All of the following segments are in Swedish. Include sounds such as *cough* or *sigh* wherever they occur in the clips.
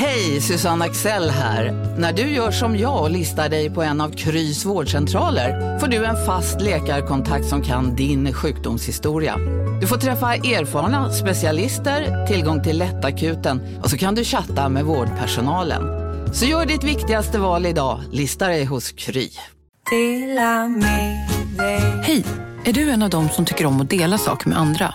Hej, Susanne Axel här. När du gör som jag och listar dig på en av Krys vårdcentraler får du en fast läkarkontakt som kan din sjukdomshistoria. Du får träffa erfarna specialister, tillgång till lättakuten och så kan du chatta med vårdpersonalen. Så gör ditt viktigaste val idag, listar dig hos Kry. Hej! Är du en av dem som tycker om att dela saker med andra?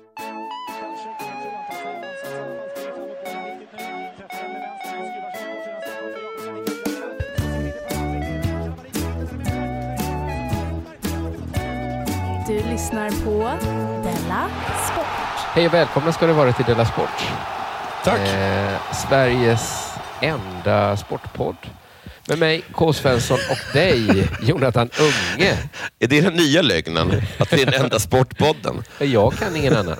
Du lyssnar på Della Sport. Hej och välkomna ska det vara till Della Sport. Tack. Eh, Sveriges enda sportpodd. Med mig, K. Svensson och dig, *laughs* Jonathan Unge. Är det den nya lögnen? Att vi är den enda sportpodden? Jag kan ingen annan.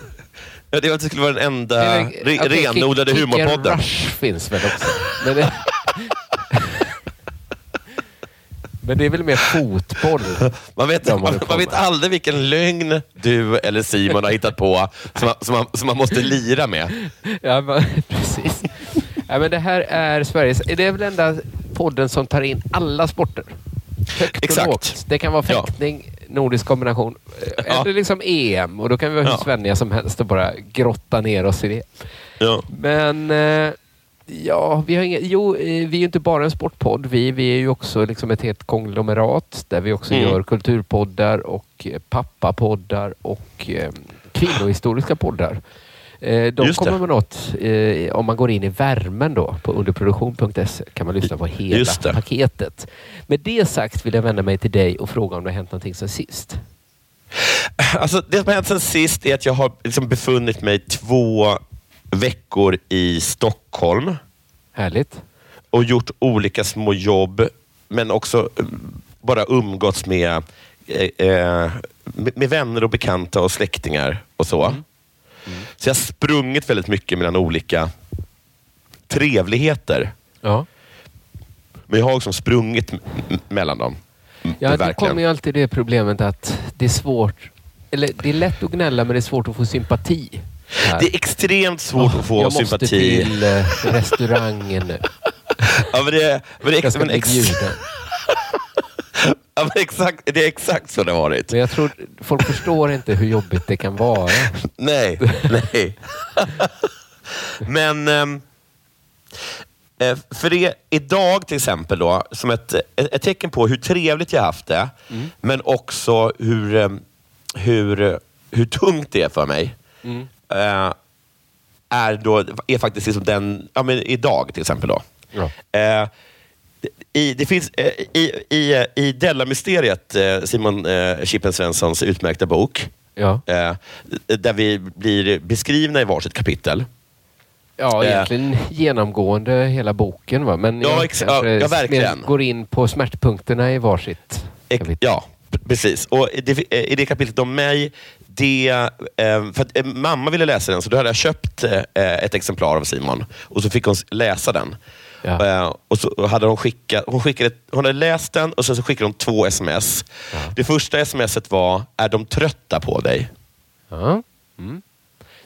Ja, det var att det skulle vara den enda Det är väl- re- okej, renodlade Kick- Kick and humorpodden. Rush finns väl också. *laughs* Men det, är väl mer fotboll? *laughs* Man vet, man, man vet aldrig vilken lögn du eller Simon har hittat på som man, som man, som man måste lira med. Ja, men, *laughs* precis. Ja, men det här är Sveriges... Det är väl enda podden som tar in alla sporter. Högt Exakt. och lågt. Det kan vara Ja. fäktning, nordisk kombination, Ja. eller liksom EM. Och då kan vi vara hur Ja. svenniga som helst och bara grotta ner oss i det. Ja. Men eh, ja, vi har inga, jo, eh, vi är ju inte bara en sportpodd. Vi, vi är ju också liksom ett helt konglomerat där vi också Mm. gör kulturpoddar och eh, pappapoddar och eh, kvinnohistoriska poddar. Eh, de Just det. kommer med något, eh, om man går in i värmen då på underproduktion.se kan man lyssna på hela det. paketet. Med det sagt vill jag vända mig till dig och fråga om det har hänt någonting sen sist. Alltså, det som har hänt sen sist är att jag har liksom befunnit mig två veckor i Stockholm Härligt. och gjort olika små jobb, men också eh, bara umgåtts med, eh, eh, med, vänner och bekanta och släktingar och så. Så jag har sprungit väldigt mycket mellan olika trevligheter. Ja. Men jag har också sprungit mellan dem. Mm, Ja, det verkligen. kommer ju alltid det problemet att det är svårt, eller det är lätt att gnälla men det är svårt att få sympati. Här. Det är extremt svårt Åh, att få jag sympati. måste till eh, restaurangen nu. Ja, men det, men det, Jag ska men ex, *laughs* ja, men exakt, det är exakt så det har varit. Men jag tror folk förstår inte hur jobbigt det kan vara. *laughs* Nej, nej. *laughs* Men ehm, eh, för det idag till exempel då, som ett, ett, ett tecken på hur trevligt jag haft det, Mm. men också hur, ehm, hur, hur tungt det är för mig. Mm. Eh, är, då, är faktiskt liksom den, ja, men idag till exempel. då. Ja. Eh, i, det finns, eh, i, i, i Della-mysteriet, eh, Simon eh, Chippen Svenssons utmärkta bok, Ja, eh, där vi blir beskrivna i varsitt kapitel. ja egentligen genomgående hela boken. Va? Men Ja, jag ex- ja, verkligen. går in på smärtpunkterna i varsitt kapitel. ja, precis. Och i det, I det kapitlet om mig, det, eh, för att eh, mamma ville läsa den, så då hade jag köpt eh, ett exemplar av Simon och så fick hon läsa den. Ja. Eh, och så hade hon, skickat, hon, skickade, hon hade läst den och sen så skickade hon två sms. Det första smset var, är de trötta på dig? Ja. Mm.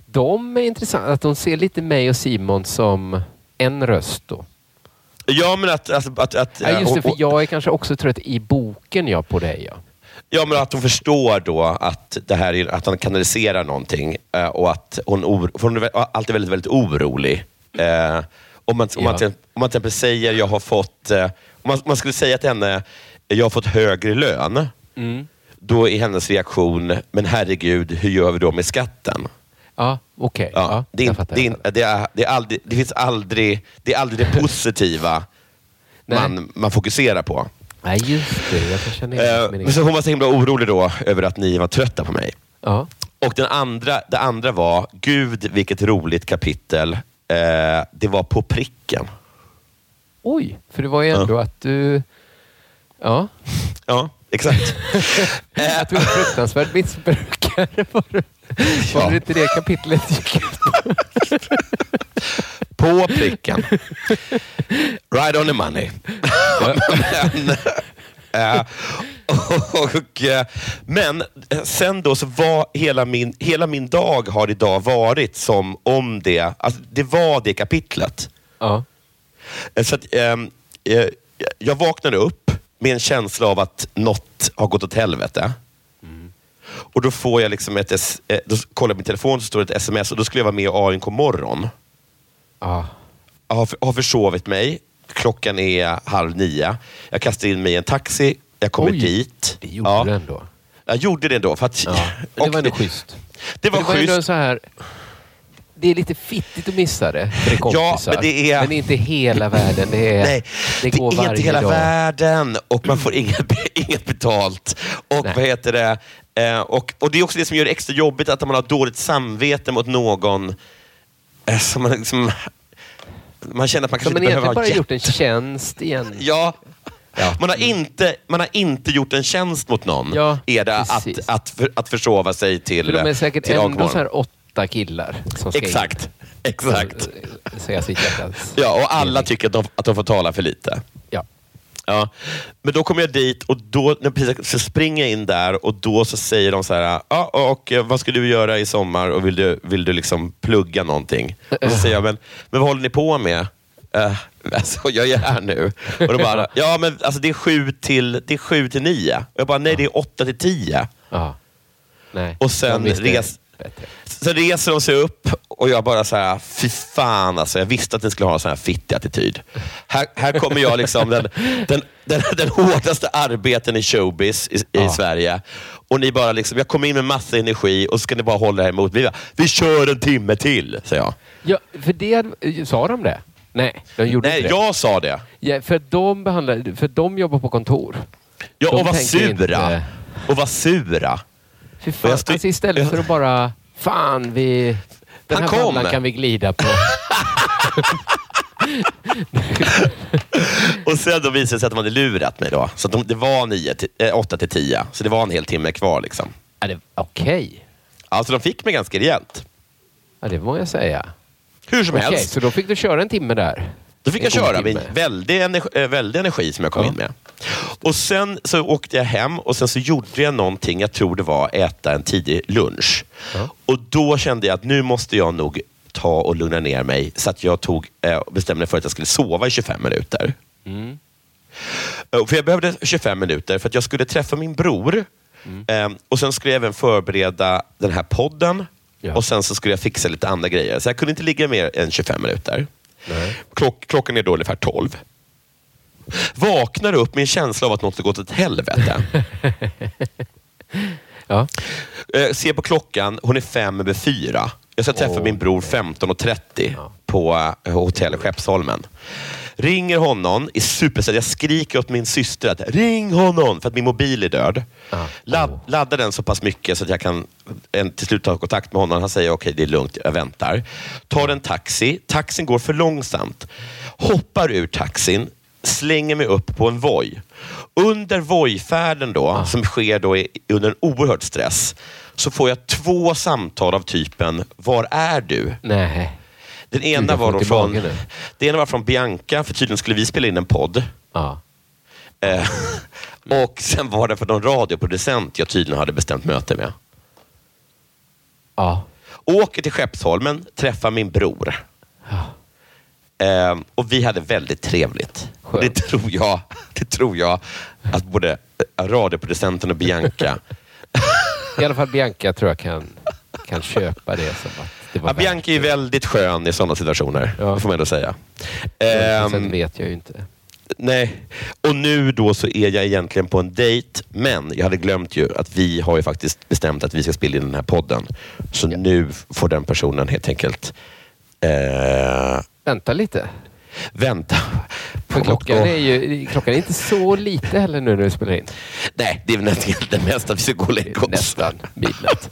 De är intressanta, att de ser lite mig och Simon som en röst då. Ja, men att... att, att, att Ja, just det, hon- för jag är kanske också trött i boken ja, på dig. Ja. Ja, men att hon förstår då att, det här är, att han kanaliserar någonting eh, och att hon, or, hon är alltid väldigt, väldigt orolig. Eh, om, man, om, man, Ja. om man till exempel säger, jag har fått... Eh, om man, man skulle säga till henne, jag har fått högre lön. Mm. Då är hennes reaktion, men herregud, hur gör vi då med skatten? Ja, okej. Ja, Ja, det, är, det, är, det, är, det, är aldrig, det finns aldrig det, är aldrig det *laughs* positiva man, man fokuserar på. Nej, just det. Jag kan känna igen Eh, men så hon var så himla orolig då över att ni var trötta på mig. Ja. Och den andra, det andra var, gud vilket roligt kapitel. Eh, det var på pricken. Oj, för det var ju ändå att du... Ja, *laughs* Ja, exakt. *laughs* Eh, att du en fruktansvärd missbrukare. Var, det- var Ja. det inte det kapitlet gick ut *laughs* på? Pricken. Right on the money. men, *laughs* eh, och, men eh, sen då så var hela min, hela min dag har idag varit som om det, alltså det var det kapitlet. Ja. Eh, Så att, eh, jag vaknade upp med en känsla av att något har gått åt helvete. Och då får jag liksom ett, då kollar jag min telefon så står det ett sms och då skulle jag vara med i AIK morgon. Ja. Jag har, har försovit mig. Klockan är halv nio. Jag kastar in mig i en taxi. Jag kommer Oj, dit. Det gjorde ja, du ändå. Jag gjorde det ändå. För att, Ja. Det *laughs* var ändå schysst. Det var, det var ändå schysst. så här... Det är lite fittigt att missa det för det är kompisar. men det är- men inte hela världen. Det, är, Nej, det det går är varje inte hela dag. världen och man får inget, *laughs* inget betalt. Och Nej. vad heter det? Eh, och, och Det är också det som gör det extra jobbigt, att man har dåligt samvete mot någon som man liksom... Man känner att man Så kanske man inte behöver bara ha gjort en tjänst igen. *laughs* Ja. Ja. Man, har inte, man har inte gjort en tjänst mot någon, Ja, är det att, precis. att, för, att försova sig till För de är säkert till ändå Agmorgon. så här åtta killar som ska Exakt. in Exakt. säga sitt hjärtas Ja, och alla tycker att de, att de får tala för lite. Ja. Ja. Men då kommer jag dit och då när precis, så springer jag in där och då så säger de så här, ja, och vad ska du göra i sommar och vill du, vill du liksom plugga någonting? Och så säger jag, men, men vad håller ni på med? Uh, alltså, *laughs* jag är här nu. Och de bara, ja men alltså, det, är sju till, det är sju till nio. Och jag bara, nej det är åtta till tio. ja. Nej. Och sen res- bättre. Sen reser de sig upp och jag bara så här, fy fan alltså. Jag visste att ni skulle ha en sån här fittig attityd. Här, här kommer jag, liksom den, den, den, den hårdaste arbeten i showbiz i, i Ja. Sverige. Och ni bara liksom, jag kommer in med massa energi och så ska ni bara hålla er emot. Vi, bara, vi kör en timme till, säger jag. Ja, för det, sa de det? Nej, de gjorde Nej, inte det. jag sa det. Ja, för, de behandlar, för de jobbar på kontor. Ja, De och var sura. inte- Och var sura. Fy fan, jag stod- alltså istället för att bara, fan vi... Den Han här kom. kan vi glida på. *laughs* Och sen då visade det sig att de hade lurat mig. då. Så de, det var nio till, äh, åtta till tio. Så det var en hel timme kvar. Liksom. Ja, det- Okej, Alltså de fick mig ganska rejält. ja, det må jag säga. Hur som Okej, helst. så då fick du köra en timme där? Då fick jag köra med väldig energi, eh, väldig energi som jag kom Ja. in med. Och Sen så åkte jag hem och sen så gjorde jag någonting, jag tror det var äta en tidig lunch. Ja. Och Då kände jag att nu måste jag nog ta och lugna ner mig. Så att jag tog, eh, bestämde mig för att jag skulle sova i 25 minuter. Mm. Eh, För Jag behövde 25 minuter för att jag skulle träffa min bror. Eh, och Sen skulle jag även förbereda den här podden. Ja. Och Sen så skulle jag fixa lite andra grejer. Så jag kunde inte ligga mer än 25 minuter. Klock, klockan är då ungefär 12. Vaknar upp med en känsla av att något har gått åt helvete. *laughs* Ja. Eh, ser på klockan, hon är fem över fyra. Jag ska träffa Åh, min bror 15.30 Ja. på eh, hotell Skeppsholmen. Ringer honom, är supersedd. Jag skriker åt min syster att ring honom för att min mobil är död. Åh. laddar den så pass mycket så att jag kan en, till slut ta kontakt med honom. Han säger okej, det är lugnt, jag väntar. Tar en taxi. Taxin går för långsamt. Hoppar ur taxin, slänger mig upp på en Voi. Under Voi-färden då, Ah. som sker då i, under en oerhörd stress, så får jag två samtal av typen Var är du? Nej. Den ena var då från, det ena var från Bianca, för tydligen skulle vi spela in en podd. Eh, *laughs* och sen var det för någon radioproducent jag tydligen hade bestämt möte med. Ja. Åker till Skeppsholmen, träffar min bror. Eh, och vi hade väldigt trevligt. Det tror jag, *laughs* det tror jag att både eh, radioproducenten och Bianca *laughs* I alla fall Bianca tror jag kan, kan köpa det som att Ja, Bianca är väldigt skön i sådana situationer, Ja. får man ändå säga. värt. Sen Ehm, vet jag ju inte. nej, och nu då så är jag egentligen på en dejt, men jag hade glömt ju att vi har ju faktiskt bestämt att vi ska spela in den här podden. Så nu får den personen helt enkelt eh, Vänta lite. Vänta För klockan är ju klockan är inte så lite heller nu när vi spelar in. Nej, det är väl nästan det mesta vi ska gå och lägga oss. Nästan midnatt.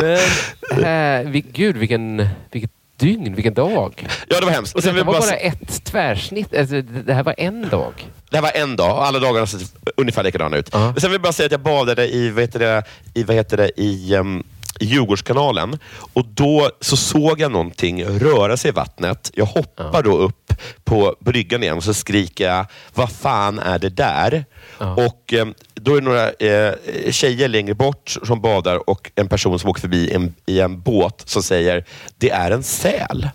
Men äh, vi, gud vilken, vilket dygn, vilken dag. Ja, det var hemskt. Och sen det var bara bara... ett tvärsnitt. Alltså, det här var en dag. Det här var en dag och alla dagar har sett ungefär likadana ut. Ja. Men Sen vill jag bara säga att jag badade i, vad heter det, i, vad heter det, i um, Djurgårdskanalen och då så såg jag någonting röra sig i vattnet. Jag hoppar då upp på bryggan igen och så skriker jag, vad fan är det där? Ja. Och um, Då är det några eh, tjejer längre bort som badar och en person som åker förbi en, i en båt som säger, det är en säl.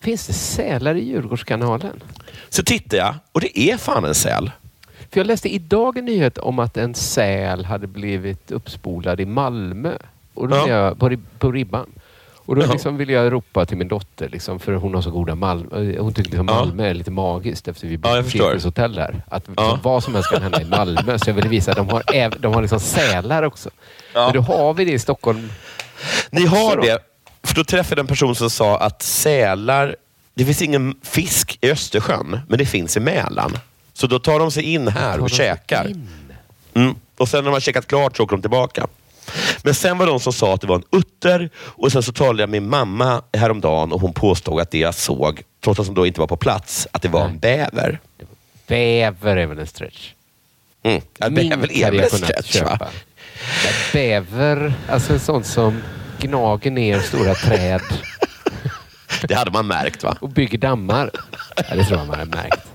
Finns det sälar i Djurgårdskanalen? Så tittar jag och det är fan en säl. För jag läste idag en nyhet om att en säl hade blivit uppspolad i Malmö. Och då Ja. jag på, rib- på ribban. Och då Jaha. liksom ville jag ropa till min dotter, liksom, för hon har så goda Malmö. Hon tycker liksom Ja. Malmö är lite magiskt efter vi Ja, bor förstår. på hotell där. Att liksom Ja. vad som helst kan hända i Malmö. Så jag ville visa att de har, äv- de har liksom sälar också. Ja. Men då har vi det i Stockholm. Ni har då. det. För då träffade jag en person som sa att sälar, det finns ingen fisk i Östersjön, men det finns i Mälaren. Så då tar de sig in här och käkar. Mm. Och sen när de har käkat klart så åker de tillbaka. Men sen var det de som sa att det var en utter och sen så talade jag med min mamma häromdagen och hon påstod att det jag såg, trots att de då inte var på plats, att det var en bäver. Bäver är väl en stretch? Mm. Ja, bäver är hade väl en stretch va? Bäver, alltså en sån som gnager ner stora träd *laughs* Det hade man märkt va? och bygger dammar. Ja, det tror jag man har märkt.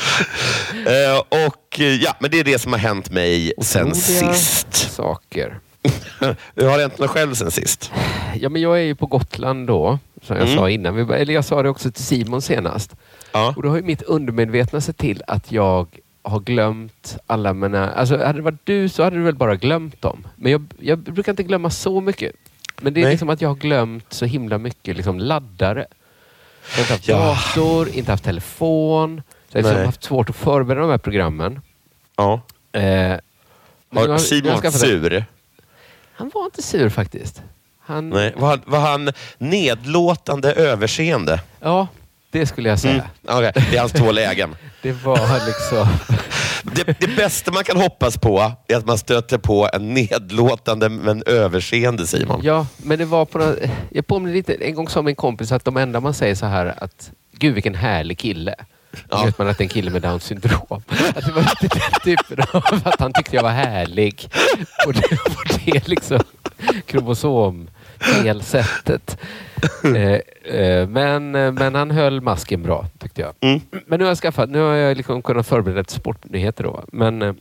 *laughs* Eh, och eh, ja, men det är det som har hänt mig sen sist. saker. *laughs* Har det hänt mig själv sen sist? Ja, men jag är ju på Gotland då, som jag Mm. sa innan. Vi, eller jag sa det också till Simon senast. Ja. Och då har ju mitt undermedvetna sett till att jag har glömt alla mina... Alltså hade det varit du så hade du väl bara glömt dem. Men jag, jag brukar inte glömma så mycket. Men det är Nej. liksom att jag har glömt så himla mycket liksom laddare. Jag har inte haft Ja. dator, inte haft telefon. Så jag har liksom haft svårt att förbereda de här programmen. Ja. Eh, Har Simon varit sur? Han var inte sur faktiskt. Han, Nej. Var, han- var han nedlåtande överseende? Ja, det skulle jag säga. Mm. Okej, Det är hans två lägen. *laughs* Det var liksom... *laughs* Det, det bästa man kan hoppas på är att man stöter på en nedlåtande men överseende Simon. Ja, men det var på något, Jag påminner lite, en gång sa min kompis att de enda man säger så här att Gud vilken härlig kille. Ja. vet man att en kille med Downs syndrom. Att det var lite den typen av att han tyckte jag var härlig. Och det, och det liksom kromosomfelsättet. Eh, eh, men, men han höll masken bra tyckte jag. Mm. Men nu har jag skaffat, nu har jag liksom kunnat förbereda ett sportnyheter då. Men, eh,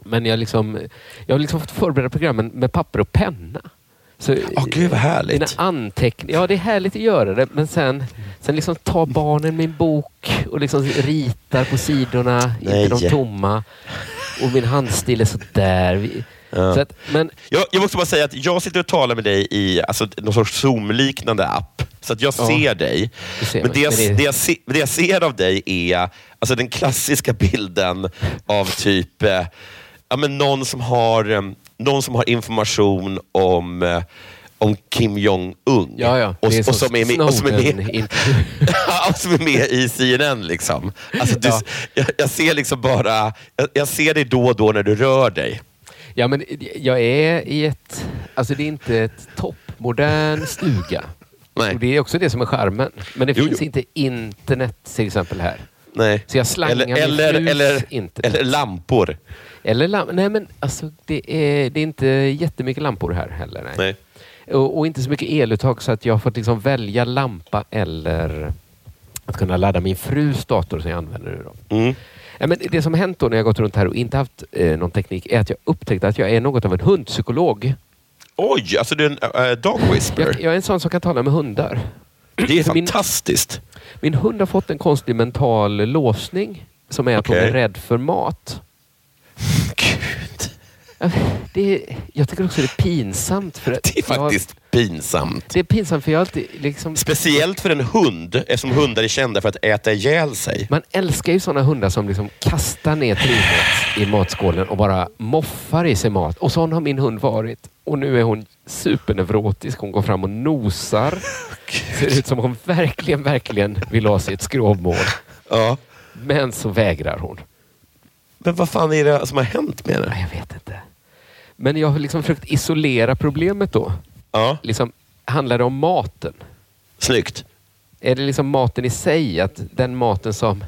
men jag, liksom, jag har liksom fått förbereda programmen med papper och penna. Så, Åh gud vad mina härligt. anteckningar, ja det är härligt att göra det men sen, sen liksom tar barnen min bok och liksom ritar på sidorna, Nej. inte de tomma. Och min handstil är sådär. Ja. Så att, men Jag, jag måste bara säga att jag sitter och talar med dig i alltså, någon sorts Zoom-liknande app. Så att jag Ja. ser dig. Ser Men det jag, Men det- det, jag se, det jag ser av dig är alltså, den klassiska bilden av typ eh, ja, men någon, som har, eh, någon som har information om, eh, om Kim Jong-Un. ja, ja. Och, och, som är med, och, som är med. *laughs* Ja, som är med i CNN. Liksom. Alltså, du, Ja. jag, jag ser liksom bara, jag, jag ser dig då och då när du rör dig. Ja, men jag är i ett... Alltså det är inte ett toppmodern stuga. Nej. Och det är också det som är charmen. Men det Jo, finns jo. inte internet till exempel här. Nej. Så jag slangar eller, eller, eller, internet. eller lampor. Eller lamp- Nej men alltså det är, det är inte jättemycket lampor här heller. Nej. Nej. Och, och inte så mycket eluttag så att jag har fått liksom välja lampa eller att kunna ladda min frus dator som jag använder nu. Då. Mm. Ja, men det som hänt då när jag gått runt här och inte haft eh, någon teknik är att jag upptäckt att jag är något av en hundpsykolog. Oj, alltså du är en äh, dog whisperer. Jag, jag är en sån som kan tala med hundar. Det är min- fantastiskt. Min hund har fått en konstig mental låsning som är att hon Okej. är rädd för mat. Gud. Det jag tycker också det är pinsamt. För att Det är jag faktiskt pinsamt. Det är pinsamt för jag alltid liksom... Speciellt för en hund, eftersom hundar är kända för att äta ihjäl sig. Man älskar ju sådana hundar som liksom kastar ner trynet i matskålen och bara moffar i sig mat. Och sån har min hund varit. Och nu är hon superneurotisk. Hon går fram och nosar. Ser ut som hon verkligen, verkligen vill ha sig ett skrovmål. Ja. Men så vägrar hon. Men vad fan är det som har hänt med? Nej, jag vet inte. Men jag har liksom försökt isolera problemet då. Ja, Liksom, handlar det om maten? snyggt. Är det liksom maten i sig? Att den maten som...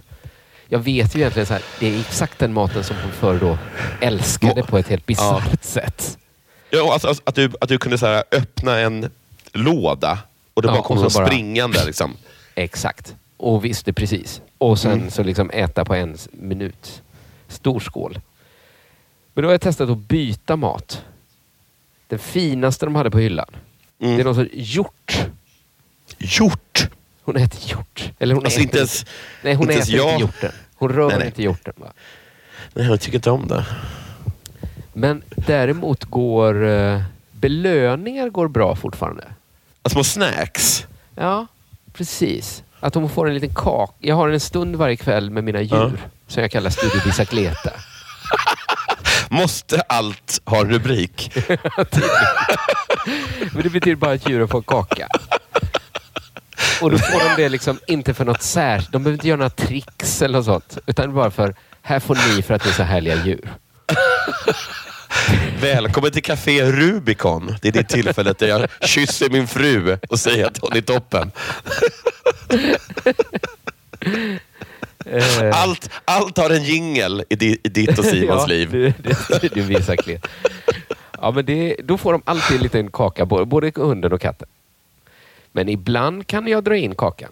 Jag vet ju egentligen så här, det är exakt den maten som hon förr då älskade på ett helt bisarrt sätt. Ja, alltså, alltså, att, du, att du kunde så här, öppna en låda och det Ja, bara kom bara- springande. Liksom. Exakt. Och visste precis. Och sen Mm. så liksom äta på en minut. Stor skål. Men då har jag testat att byta mat. Den finaste de hade på hyllan. Mm. Det är någon sorts hjort. Hjort! Hon äter hjort. Eller hon Alltså äter inte ens, Nej, hon inte äter jag. inte hjorten. Hon rör Nej, nej. inte hjorten. Va? Nej, jag tycker inte om det. Men däremot går eh, belöningar går bra fortfarande. Små snacks. Ja, precis. Att hon får en liten kaka. Jag har en stund varje kväll med mina djur Ja. som jag kallar Studio Bicicleta. *laughs* Måste allt ha rubrik? *laughs* Men det betyder bara att djuren får kaka. Och då får de det liksom inte för något särskilt. De behöver inte göra några tricks eller något sånt. Utan bara för, här får ni för att ni är så härliga djur. Välkommen till Café Rubicon. Det är det tillfället där jag kysser min fru och säger att hon är toppen. Eh, Allt, allt har en jingel i, di, i ditt och Simons ja, liv. Det, det, det klent. Ja, men det, då får de alltid en liten kaka, både hunden och katten. Men ibland kan jag dra in kakan.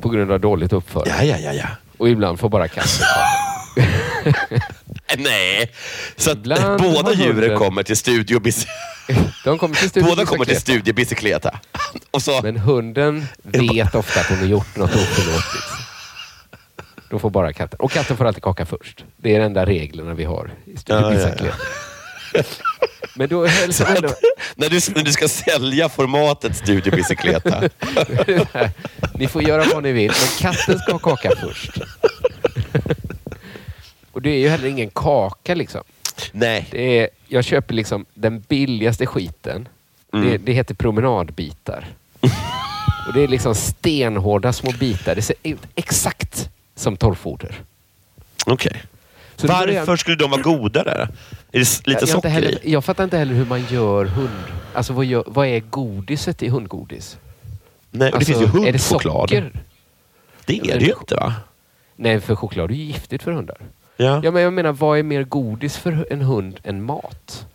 På grund av dåligt uppförande. Ja, ja, ja, ja. Och ibland får bara katten kaka. *laughs* Nej, så att Ibland båda djuren kommer till Studio *laughs* De kommer till studion Båda kommer till. Studio Bicicleta. *laughs* Och så, Men hunden vet ofta att hon har gjort något oförlåtligt. Då får bara katten. Och katten får alltid kaka först. Det är de enda reglerna vi har i Studio Ja, ja, ja. Bicicleta. Men då hälsar att, när, du, när du ska sälja formatet Studio Bicicleta. Ni får göra vad ni vill, men katten ska ha kaka först. Och det är ju heller ingen kaka liksom. Nej, Det är, jag köper liksom den billigaste skiten. Mm. Det, det heter promenadbitar. *laughs* Och det är liksom stenhårda små bitar. Det ser ut exakt som torrfoder. okej. Så det börjar- Varför skulle de vara godare? Är det lite jag, jag, socker heller, i? jag fattar inte heller hur man gör hund... Alltså vad, gör, vad är godiset i hundgodis? Nej, och det Alltså, finns ju Är det hundchoklad. socker? Det är det ju inte va? Nej, för choklad är ju giftigt för hundar. Ja. Ja, men jag menar, vad är mer godis för en hund än mat?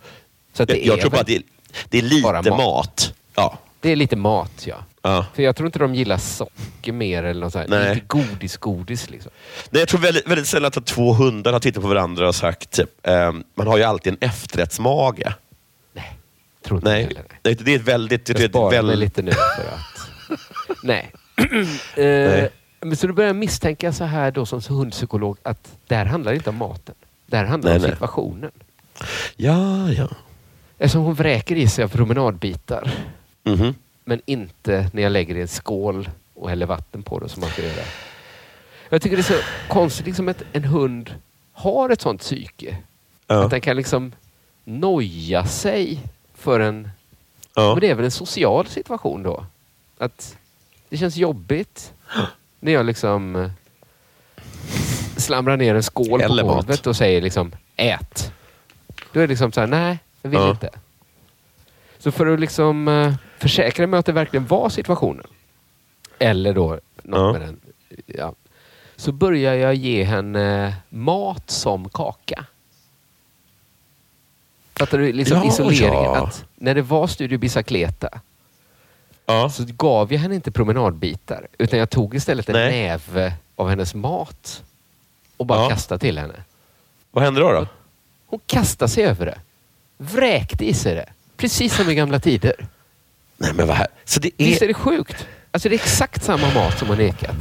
Så att det, jag jag är tror bara att det är, det är lite mat. mat. Ja. det är lite mat, ja. ja. För jag tror inte de gillar socker mer eller något sånt. Nej. Inte godis, godis liksom. Nej, jag tror väldigt, väldigt sällan att två hundar har tittat på varandra och sagt ehm, man har ju alltid en efterrättsmage. Tror inte Nej, heller. det, det är ett väldigt... Jag sparar mig väl, lite nu för att... *laughs* Nej. *clears throat* eh, Men så då börjar misstänka så här då som hundpsykolog att det här handlar inte om maten. Det här handlar Nej, om nej. situationen. ja, ja. Eftersom hon vräker i sig av promenadbitar. Mhm. Men inte när jag lägger i en skål och häller vatten på det som man ska göra. Jag tycker det är så konstigt liksom att en hund har ett sånt psyke. Ja. Att den kan liksom noja sig för en... Ja. Men det är väl en social situation då? Att det känns jobbigt *gasps* när jag liksom eh, slamrar ner en skål Eller på mat. golvet och säger liksom ät. Då är det liksom så här, nej, jag vill Ja. inte. Så för att liksom eh, försäkra mig att det verkligen var situationen, eller då något Ja. med den, ja, så börjar jag ge henne mat som kaka. Fattar du liksom Ja, isoleringen? Att när det var Studio Bicicleta Ja. så gav jag henne inte promenadbitar utan jag tog istället en Nej. näve av hennes mat och bara Ja. kastade till henne. Vad händer då? då? Hon kastade sig över det. Vräkte i sig det. Precis som i gamla tider. Nej, men vad här? Så det Visst är är, det sjukt? Alltså det är exakt samma mat som hon nekat.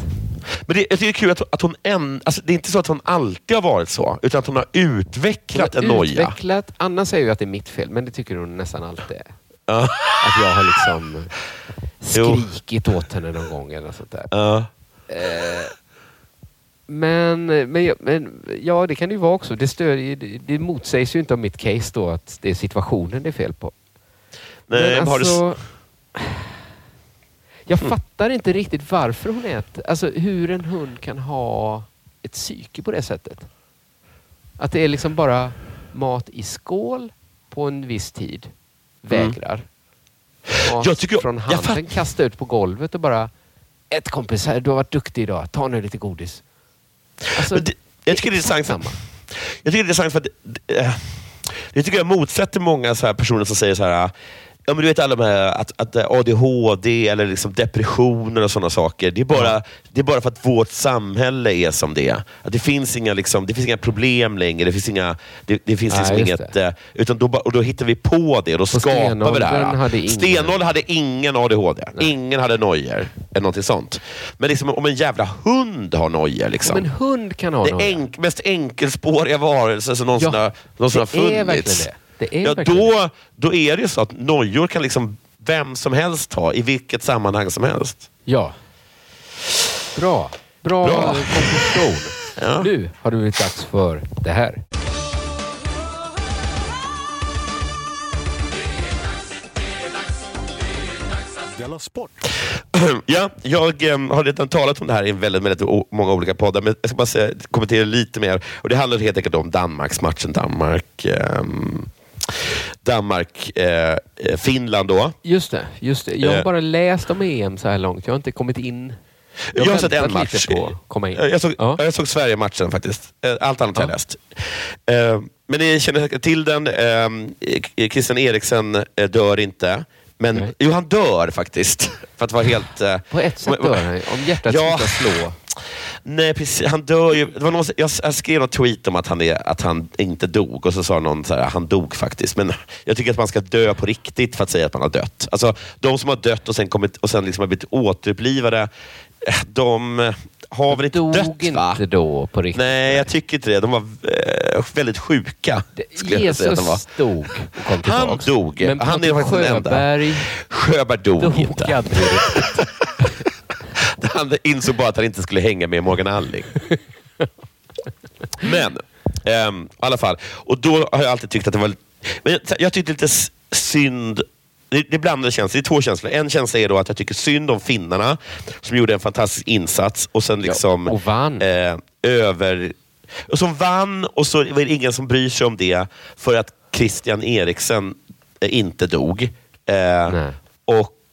men det, jag tycker det är kul att, att hon än, alltså det är inte så att hon alltid har varit så, utan att hon har utvecklat Hon en har noja. Utvecklat, Anna säger ju att det är mitt fel, men det tycker hon nästan alltid är. Att jag har liksom *laughs* Jo. skrikit åt henne någon gång eller något sånt där. Ja. Men, men, ja- men ja, det kan det ju vara också. Det, stödjer, det, det motsägs ju inte av mitt case då att det är situationen det är fel på. Nej, men har du... alltså, jag Mm. fattar inte riktigt varför hon äter. Alltså hur en hund kan ha ett psyke på det sättet. Att det är liksom bara mat i skål på en viss tid. Vägrar. Mat Jag tycker- från jag handen fatt- kasta ut på golvet och bara ett kompis här, du har varit duktig idag. Ta nu lite godis. Alltså, det, jag tycker det är intressant för, jag tycker det är intressant för att det, eh, det tycker jag motsätter många så här personer som säger så här Ja, men du vet alla de här att, att ADHD eller liksom depressioner och sådana saker. Det är, bara, det är bara för att vårt samhälle är som det är. Att det, finns inga, liksom, det finns inga problem längre. Det finns inga, det, det finns Nej, liksom just inget... eh, Utan då, och då hittar vi på det och då skapar vi det här. hade ingen- Stenåldern hade ingen ADHD. Ingen hade nojor. Eller någonting sånt. Men liksom, om en jävla hund har nojor. Liksom. Om en hund kan ha Det några. enk, mest enkelspåriga varelse som någonsin, Ja, har, någonsin har det är funnits. verkligen det. Ja, då, då är det ju så att nojor kan liksom vem som helst ha i vilket sammanhang som helst. Ja. Bra. Bra, Bra. konklusion. *laughs* Ja. Nu har det blivit dags för det här. Sport! *clears throat* ja, jag em, har redan talat om det här i väldigt, väldigt många olika poddar, men jag ska bara säga, kommentera lite mer. Och Det handlar helt enkelt om Danmarksmatchen. Danmark, ehm, Danmark eh, eh, Finland då. Just det. Just det. Jag har Eh. bara läst om EM så här långt. Jag har inte kommit in. Jag, har sett en match. Jag, jag såg, Ja. jag såg Sverige-matchen faktiskt. Eh, Allt annat har jag Ja. läst. Men ni känner säkert till den. Christian Eriksen dör inte. Men, Nej. jo, han dör faktiskt. *laughs* För att vara helt... På ett sätt dör han. Om hjärtat Ja. slutar slå. Nej, precis. Han dör ju. Det var någon, jag, jag skrev något tweet om att han, är, att han inte dog och så sa någon så här, han dog faktiskt. Men jag tycker att man ska dö på riktigt för att säga att man har dött. Alltså, de som har dött och sen, kommit, och sen liksom har blivit återupplivade, eh, de har väl inte Dog dött va? inte då på riktigt. Nej, jag tycker inte det. De var eh, väldigt sjuka. att. Jesus dog och kom Han dog. Men Han är faktiskt den enda. Sjöberg Sjöberg dog, dog inte. *laughs* Han insåg bara att han inte skulle hänga med Morgan Alling. Men, ehm, i alla fall. Och då har jag alltid tyckt att det var... Men jag, tyckte lite synd... Det, är blandade känslor. Det är två känslor. En känsla är då att jag tycker synd om finnarna som gjorde en fantastisk insats och sen liksom... och vann. Eh, över... Och som vann och så var det ingen som bryr sig om det för att Christian Eriksen eh, inte dog. Eh, Nej.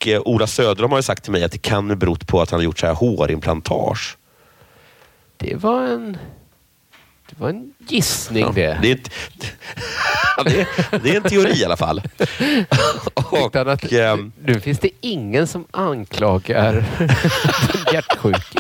Och eh, Ola Söderholm har ju sagt till mig att det kan ha berott på att han har gjort så här hårimplantage. Det var en... Det var en gissning Ja, det. Det är, *laughs* det, är, det är en teori i alla fall. *laughs* och, att, ehm, nu finns det ingen som anklagar *laughs* den hjärtsjuke.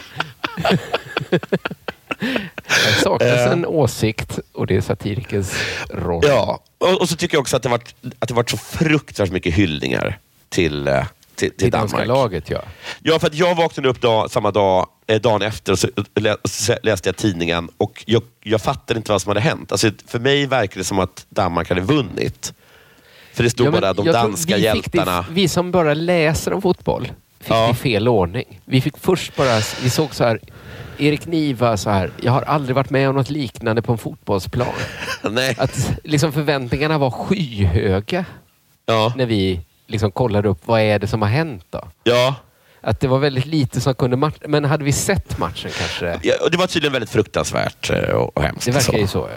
Det saknas Eh. en åsikt och det är satirikens roll. ja, och, och så tycker jag också att det varit, att det varit så fruktansvärt mycket hyllningar till, eh, till, till Danmark. laget ja. Ja, för att jag vaknade upp dag, samma dag, eh, dagen efter och så, lä, så läste jag tidningen och jag, jag fattade inte vad som hade hänt. Alltså, för mig verkar det som att Danmark hade vunnit. För det stod Ja, bara de danska vi hjältarna. Det, vi som bara läser om fotboll fick Ja. det i fel ordning. Vi fick först bara, vi såg så här, Erik Niva så här, jag har aldrig varit med om något liknande på en fotbollsplan. *laughs* Att liksom förväntningarna var skyhöga Ja. när vi liksom kollade upp vad är det som har hänt då. Ja. Att det var väldigt lite som kunde matcha. Men hade vi sett matchen kanske? ja, och det var tydligen väldigt fruktansvärt eh, och, och hemskt. Det verkar så. ju så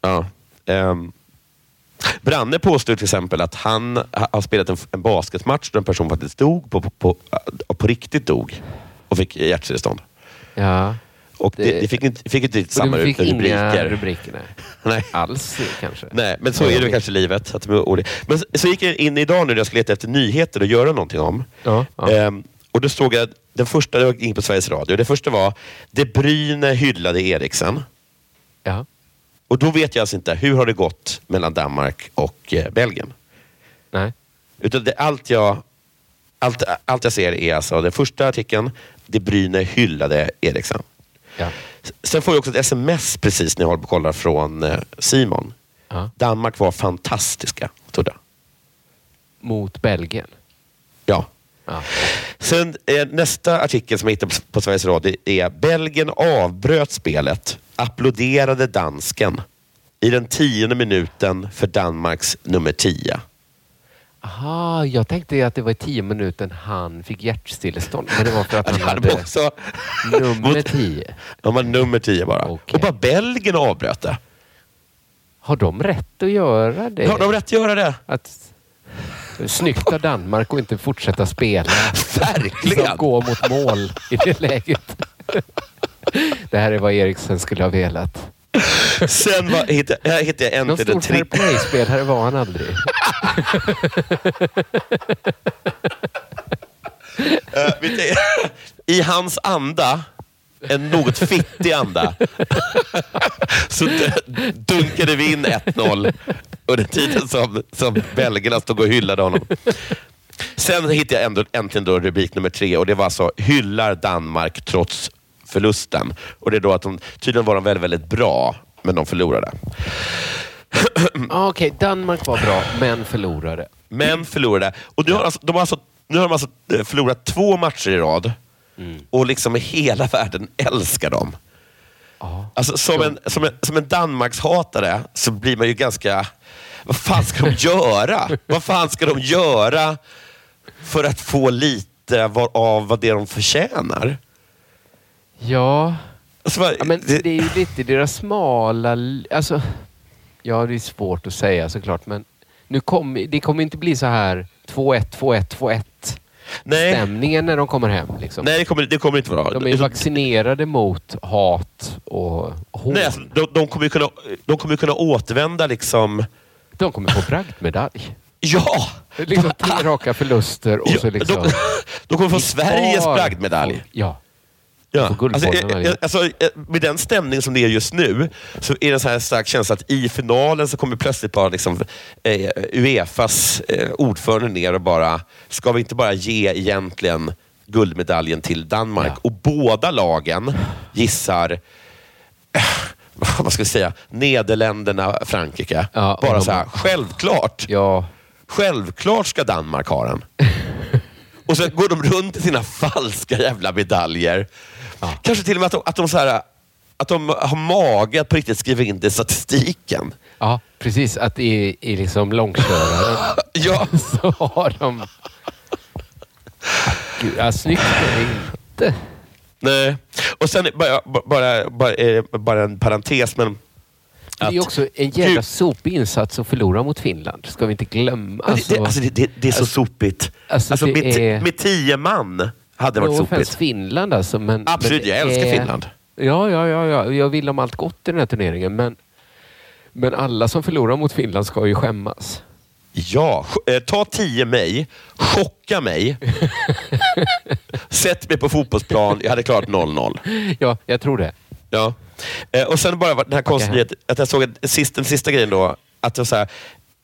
ja. Ja. Ehm, Branne påstår till exempel att han ha- har spelat en, en basketmatch där en person faktiskt dog, på, på, på, och på riktigt dog och fick hjärtstillestånd. ja. Och det, Det- det fick inte, fick inte riktigt samma fick rubriker. inga rubriker nej. *laughs* Nej. alls kanske. Nej, men så är det kanske i livet. Att de. Men så, gick jag in idag nu när jag skulle leta efter nyheter och göra någonting om. Ja, ja. Ehm, och då stod jag, den första, jag gick på Sveriges Radio, det första var De Bruyne hyllade Eriksen. Ja. Och då vet jag alltså inte, hur har det gått mellan Danmark och eh, Belgien? Nej. Utan det, allt, jag, allt, allt jag ser är alltså den första artikeln, De Bruyne hyllade Eriksen. Ja. Sen får jag också ett sms precis när jag håller på och kollar från eh, Simon. Ja. Danmark var fantastiska, stod det. mot Belgien. Ja. Ja. Sen eh, nästa artikel som jag hittade på, på Sveriges Radio är Belgien avbröt spelet, applåderade dansken i den tionde minuten för Danmarks nummer 10. Aha, jag tänkte att det var i tio minuten han fick hjärtstillestånd. Men det var för att *laughs* han hade också, nummer tio. de var nummer 10 bara. Okej. Och bara Belgien avbröt det. Har de rätt att göra det? Har de rätt att göra det? Att, snyggt av Danmark och inte fortsätta spela. *laughs* Verkligen! Som gå mot mål i det läget. Det här är vad Eriksen skulle ha velat. *laughs* Sen var, hittade, här hittade jag Någon äntligen stor en fair play-spelare var han aldrig. *laughs* Eh, *laughs* I hans anda, en något fittig anda, så dunkade vi in 1-0 under tiden som, som belgarna stod och hyllade honom. Sen hittade jag ändå, äntligen då rubrik nummer tre och det var alltså hyllar Danmark trots förlusten. Och det är då att de, tydligen var de väldigt, väldigt bra, men de förlorade. Ah, Okej, Danmark var bra, men förlorade. Men förlorade. Och nu har, alltså, de har alltså, nu har de alltså eh, förlorat två matcher i rad och liksom hela *laughs* världen älskar dem. Alltså, som, en, som, en, som en Danmarkshatare så blir man ju ganska... Vad fan ska de göra? *laughs* vad fan ska de göra för att få lite av vad det de förtjänar? Ja, Alltså, ja men det- det är ju lite deras smala... Alltså, ja, det är svårt att säga såklart, men nu kom, det kommer inte bli så här 2-1, 2-1, 2-1 nej, stämningen när de kommer hem. Liksom. nej det, kommer, det kommer inte vara. De är ju vaccinerade mot hat och hån. Nej, alltså, de, de kommer kunna, de kommer kunna återvända liksom... De kommer få bragdmedalj. Ja! Liksom *laughs* tre raka förluster och så Ja, liksom... de, *laughs* de kommer få Sveriges bragdmedalj. Ja. Ja. Alltså, eh, eh, alltså, eh, med den stämning som det är just nu så är det så här stark känsla att i finalen så kommer plötsligt bara liksom, eh, Uefas eh, ordförande ner och bara, ska vi inte bara ge egentligen guldmedaljen till Danmark? Ja. Och båda lagen gissar eh, *laughs* vad ska vi säga, Nederländerna, Frankrike. Ja, bara så här, självklart, Ja. självklart ska Danmark ha den. *laughs* Och så går de runt i sina falska jävla medaljer. Kanske till och med att de, att de, så här, att de har mage att på riktigt skriva in det i statistiken. ja, precis. Att i, i liksom långköraren *laughs* Ja, *laughs* så har de... Gud, ja, snyggt är det inte. nej. Och sen bara, bara, bara, eh, bara en parentes, men... Det är att- också en jävla sopig insats att förlora mot Finland. Ska vi inte glömma. Men det, det, alltså, det, det, det är så sopigt. alltså, Alltså, med, är- med tio man hade det varit no sopigt. Finland alltså. Men, Absolut, men jag älskar är- Finland. Ja, ja, ja, ja. Jag vill dem allt gott i den här turneringen. Men, men alla som förlorar mot Finland ska ju skämmas. Ja, eh, ta tio mig, chocka mig, *laughs* sätt mig på fotbollsplan, jag hade klarat 0-0. Ja, jag tror det. Ja. Eh, och sen bara den här konstiga, att, jag såg att sist, den sista grejen då, att, så här,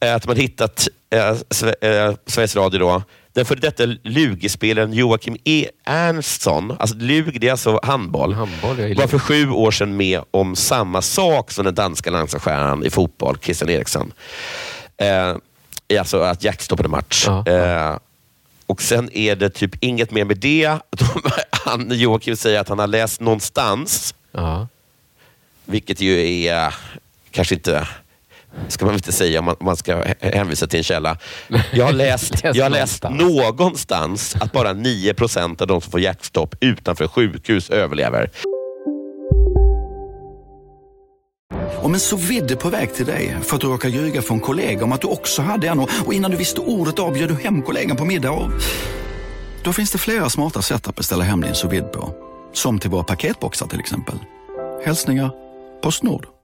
eh, att man hittat eh, Sve, eh, Sveriges Radio då, den före detta Lugi-spelaren Joakim E. Ernstsson, alltså Lug, det är alltså handboll, Handboll, jag var för sju år sedan med om samma sak som den danska landslagsstjärnan i fotboll, Christian Eriksson. Eh, alltså att Jack stoppade match. Ja. Eh, och sen är det typ inget mer med det. *laughs* Han, Joakim säger att han har läst någonstans Ja. vilket ju är kanske inte ska man inte säga om man, man ska hä- hänvisa till en källa. Jag har läst, *laughs* Läs jag har läst någonstans. att bara 9 procent av de som får hjärtstopp utanför sjukhus överlever. Om en så vidde på väg till dig för att du råkar ljuga från kollega om att du också hade en och och innan du visste ordet av du hem kollegan på middag och... Då finns det flera smarta sätt att beställa hem din sous på. Som till våra paketboxar till exempel. Hälsningar Postnord.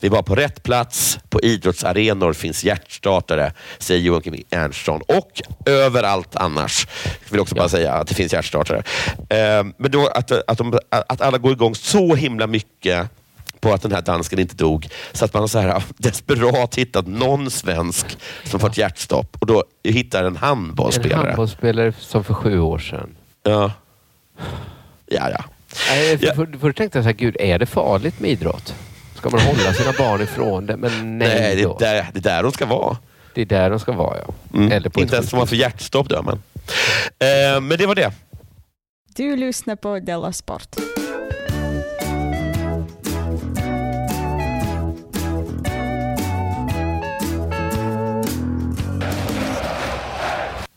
Vi var på rätt plats. På idrottsarenor finns hjärtstartare, säger Joakim Ernstsson. Och överallt annars. Jag vill också bara säga att det finns hjärtstartare. Eh, men då att, att, de, att alla går igång så himla mycket på att den här dansken inte dog, så att man har så här, *laughs* desperat hittat någon svensk som fått hjärtstopp och då hittar en En handbollsspelare. handbollsspelare som för sju år sedan. Ja. Ja, ja. Nej, för, för, först tänkte jag så här, gud, är det farligt med idrott? Ska man hålla sina barn ifrån det? Men nej, Nej, det, då. är där, det är där de ska vara. Det är där de ska vara, ja. Mm. Eller på inte ens får man för hjärtstopp dör man. Eh, men det var det. Du lyssnar på Della Sport.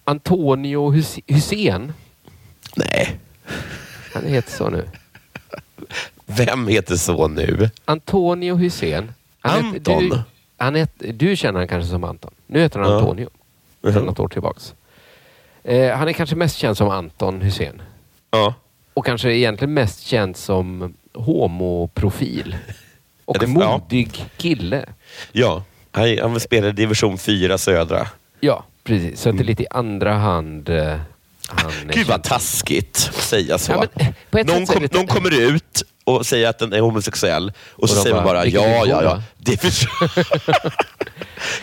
Antonio Hus- Hussein. Nej. Han heter så nu. *laughs* Vem heter så nu? Antonio Hussein. Han heter- Anton? Du, han heter, du känner han kanske som Anton. Nu heter han Ja. Antonio. Sedan något år tillbaks. Eh, han är kanske mest känd som Anton Hussein. Ja. Och kanske egentligen mest känd som homoprofil. Och Ja, det- modig kille. Ja, han, han spelar i division 4 södra. Ja, precis. Så att det är lite i andra hand eh, han Gud vad taskigt att säga så. Ja, eh, någon, kom, någon kommer ut och säger att den är homosexuell och, så de säger man bara, bara "Vilken ja, ja, ja. va?" *laughs*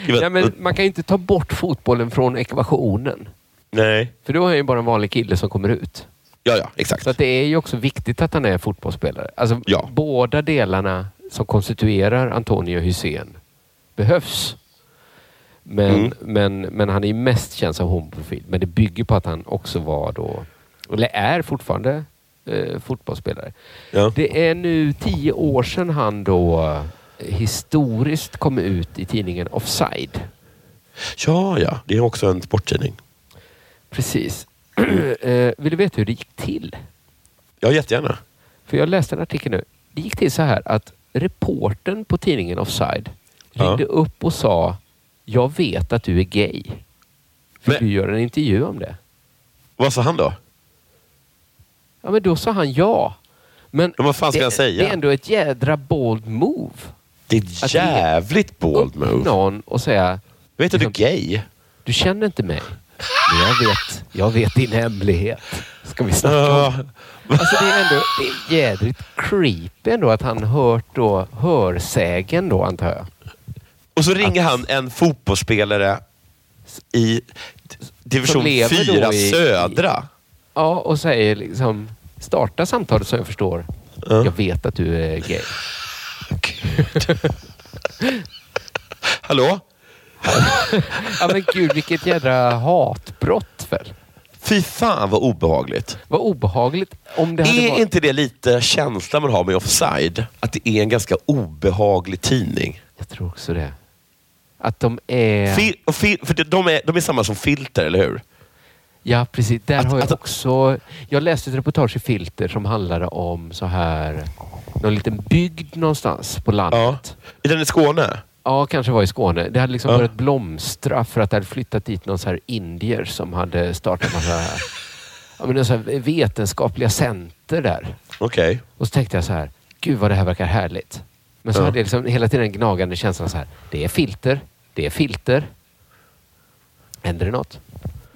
Det vad- Ja, men man kan ju inte ta bort fotbollen från ekvationen. Nej. För då är han ju bara en vanlig kille som kommer ut. Ja, ja, exakt. Så det är ju också viktigt att han är fotbollsspelare. Alltså, Båda delarna som konstituerar Antonio Hussein behövs. Men, Mm. men, men han är ju mest känd som homoprofil. Men det bygger på att han också var då, eller är fortfarande, eh, fotbollsspelare. Ja. Det är nu tio år sedan han då eh, historiskt kom ut i tidningen Offside. Ja, ja. Det är också en sporttidning. Precis. *clears throat* eh, vill du veta hur det gick till? Ja, jättegärna. För jag läste en artikel nu. Det gick till så här att reporten på tidningen Offside Ja. ringde upp och sa Jag vet att du är gay. För du gör en intervju om det. Vad sa han då? Ja, men då sa han ja. Men vad fan ska det, han säga? det är ändå ett jädra bold move. Det är ett Att jävligt bold move. Någon och säga... Vet du, du är gay? Du känner inte mig. Men jag vet, jag vet din hemlighet. Ska vi snacka om? Alltså det är ändå det är jädrigt creepy ändå att han hört då hörsägen då antar jag. Och så ringer han en fotbollsspelare i division Som lever då 4 i- södra. Ja, och säger liksom, starta samtalet så jag förstår. Jag vet att du är gay. *laughs* Hallå? ja men gud, vilket jädra hatbrott väl? Fy fan vad obehagligt. Vad obehagligt. Om det Är varit... inte det lite känslan man har med Offside? Att det är en ganska obehaglig tidning? Jag tror också det. Att de är... Fil, för de är, de är samma som Filter, eller hur? Ja, precis. Där har jag också... Jag läste ett reportage i Filter som handlade om så här... Någon liten bygd någonstans på landet. Är den i Skåne? Ja, kanske var i Skåne. Det hade liksom Ja. börjat blomstra för att det hade flyttat dit någon så här indier som hade startat massa ja, men så här vetenskapliga center där. Okej. Och så tänkte jag så här, gud vad det här verkar härligt. Men så Ja. hade jag liksom hela tiden den gnagande känslan så här, det är filter, det är filter. Händer det något?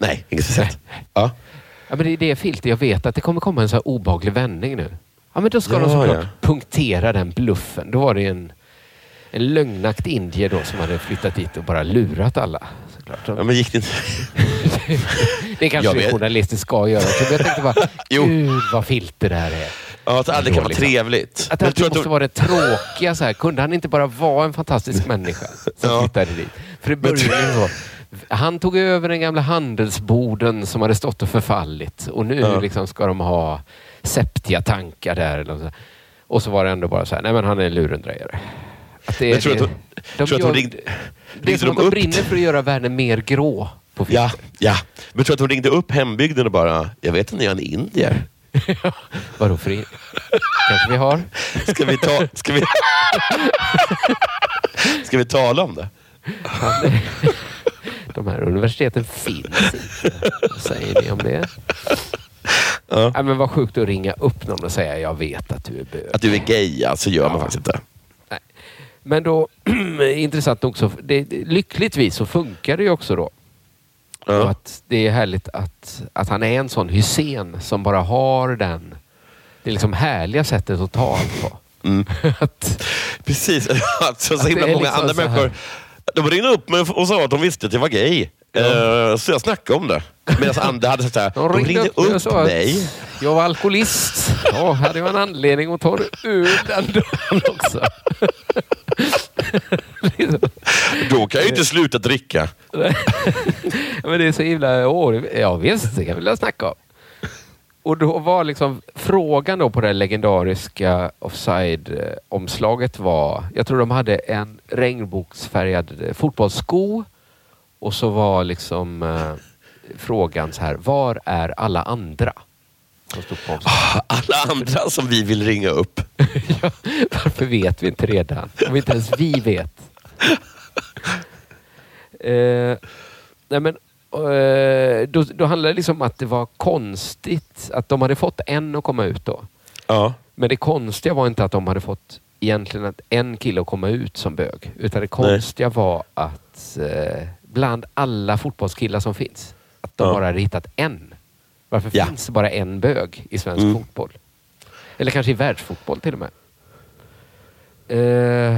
Nej, inget speciellt. Ja. Ja, men det, det är filter. Jag vet att det kommer komma en så här obehaglig vändning nu. Ja, men då ska de Ja, såklart ja. punktera den bluffen. Då var det en, en lögnaktig indier då som hade flyttat dit och bara lurat alla. Såklart. Ja, men gick det inte... *laughs* Det kanske vet. journalister ska göra. Så jag tänkte bara, *laughs* gud vad filter det här är. Ja, att det aldrig kan vara trevligt. Att det alltid att måste de- vara det tråkiga. Så här. Kunde han inte bara vara en fantastisk människa som flyttade dit? För det började ju så. Han tog över den gamla handelsboden som hade stått och förfallit och nu Ja. liksom ska de ha septia-tankar där. Eller så. Och så var det ändå bara så här, nej men han är en lurendrejare. Att det, Men tror det, att de- tror att de gör- ringde- det är som att de brinner för att göra världen mer grå. På Ja, ja. Men tror att hon ringde upp hembygden och bara, jag vet att ni är en indier. *laughs* Vadå för in- Kanske vi har? Ska vi, ta, ska, vi, *laughs* ska vi tala om det? De här universiteten finns inte. Vad säger ni om det? Ja. Nej, men vad sjukt att ringa upp någon och säga jag vet att du är bög. Att du är gay, alltså gör man faktiskt inte. Men då, *clears throat* intressant nog, så, det, lyckligtvis så funkar det ju också då. Och att det är härligt att, att han är en sån Hussein som bara har den, det liksom härliga sättet att ta allt på. *laughs* Precis. *laughs* Alltså, så Att himla det är många liksom andra så människor. De ringde upp mig och sa att de visste att jag var gay. Eh, så jag snackade om det. Medan andra hade sagt så här, de ringde, mig och upp sa att mig. Jag var alkoholist. Ja, hade jag en anledning att ta ur den dagen också. *laughs* Då kan jag ju inte sluta dricka. *laughs* Men det är så himla... Åh, ja visst, det kan vi väl snacka om. Och då var liksom frågan då på det legendariska offside-omslaget var... Jag tror de hade en regnboksfärgad eh, fotbollssko och så var liksom eh, frågan så här, var är alla andra? Omslaget. Alla andra som vi vill ringa upp. *laughs* Varför vet vi inte redan? Om inte ens vi vet. Eh, nej men, då, då handlade det liksom om att det var konstigt att de hade fått en att komma ut då. Ja. Men det konstiga var inte att de hade fått egentligen att en kille att komma ut som bög. Utan det konstiga var att eh, bland alla fotbollskillar som finns, att de Ja. bara hade hittat en. Varför Ja. finns det bara en bög i svensk Mm. fotboll? Eller kanske i världsfotboll till och med. Eh,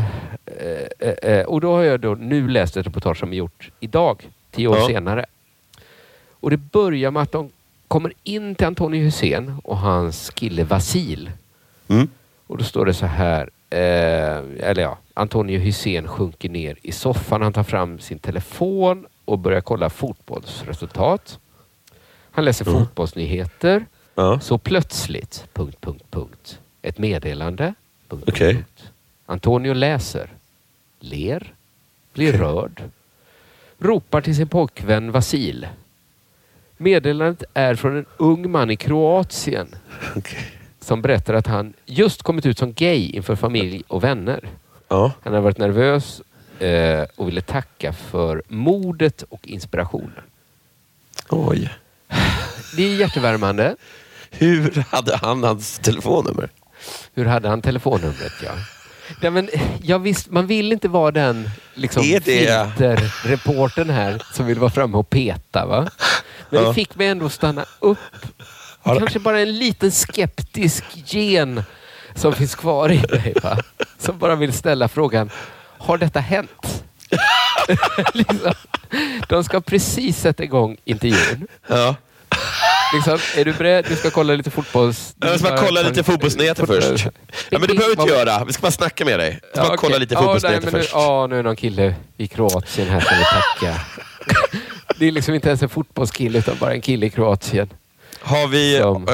eh, eh, och då har jag då nu läst ett reportage som är gjort idag, tio år Ja. senare. Och det börjar med att de kommer in till Antonio Hussein och hans kille Vasil. Mm. Och då står det så här, eh, eller ja, Antonio Hussein sjunker ner i soffan. Han tar fram sin telefon och börjar kolla fotbollsresultat. Han läser Mm. fotbollsnyheter. Ja. Så plötsligt, punkt, punkt, punkt. Ett meddelande. Punkt, Okej. punkt. Antonio läser, ler, blir rörd, ropar till sin pojkvän Vasil. Meddelandet är från en ung man i Kroatien som berättar att han just kommit ut som gay inför familj och vänner. Ja. Han har varit nervös eh, och ville tacka för modet och inspirationen. Oj. Det är jättevärmande. Hur hade han hans telefonnummer? Hur hade han telefonnumret? Ja. Ja, men, jag visst, man vill inte vara den liksom, Är det- filterreportern här som vill vara framme och peta. Va? Men Ja. det fick mig ändå att stanna upp. Kanske bara en liten skeptisk gen som finns kvar i dig. Va? Som bara vill ställa frågan, har detta hänt? *laughs* *laughs* liksom, de ska precis sätta igång intervjun. Ja. Liksom, är du beredd? Du ska kolla lite fotbolls... Jag ska bara kolla lite fotbollsnyheter först. Ja, men det behöver vi inte göra. Vi ska bara snacka med dig. Jag ska bara kolla lite fotbollsnyheter först. Ja, nu är någon kille i Kroatien här som vill tacka. det är liksom inte ens en fotbollskille utan bara en kille i Kroatien. Har vi... Som-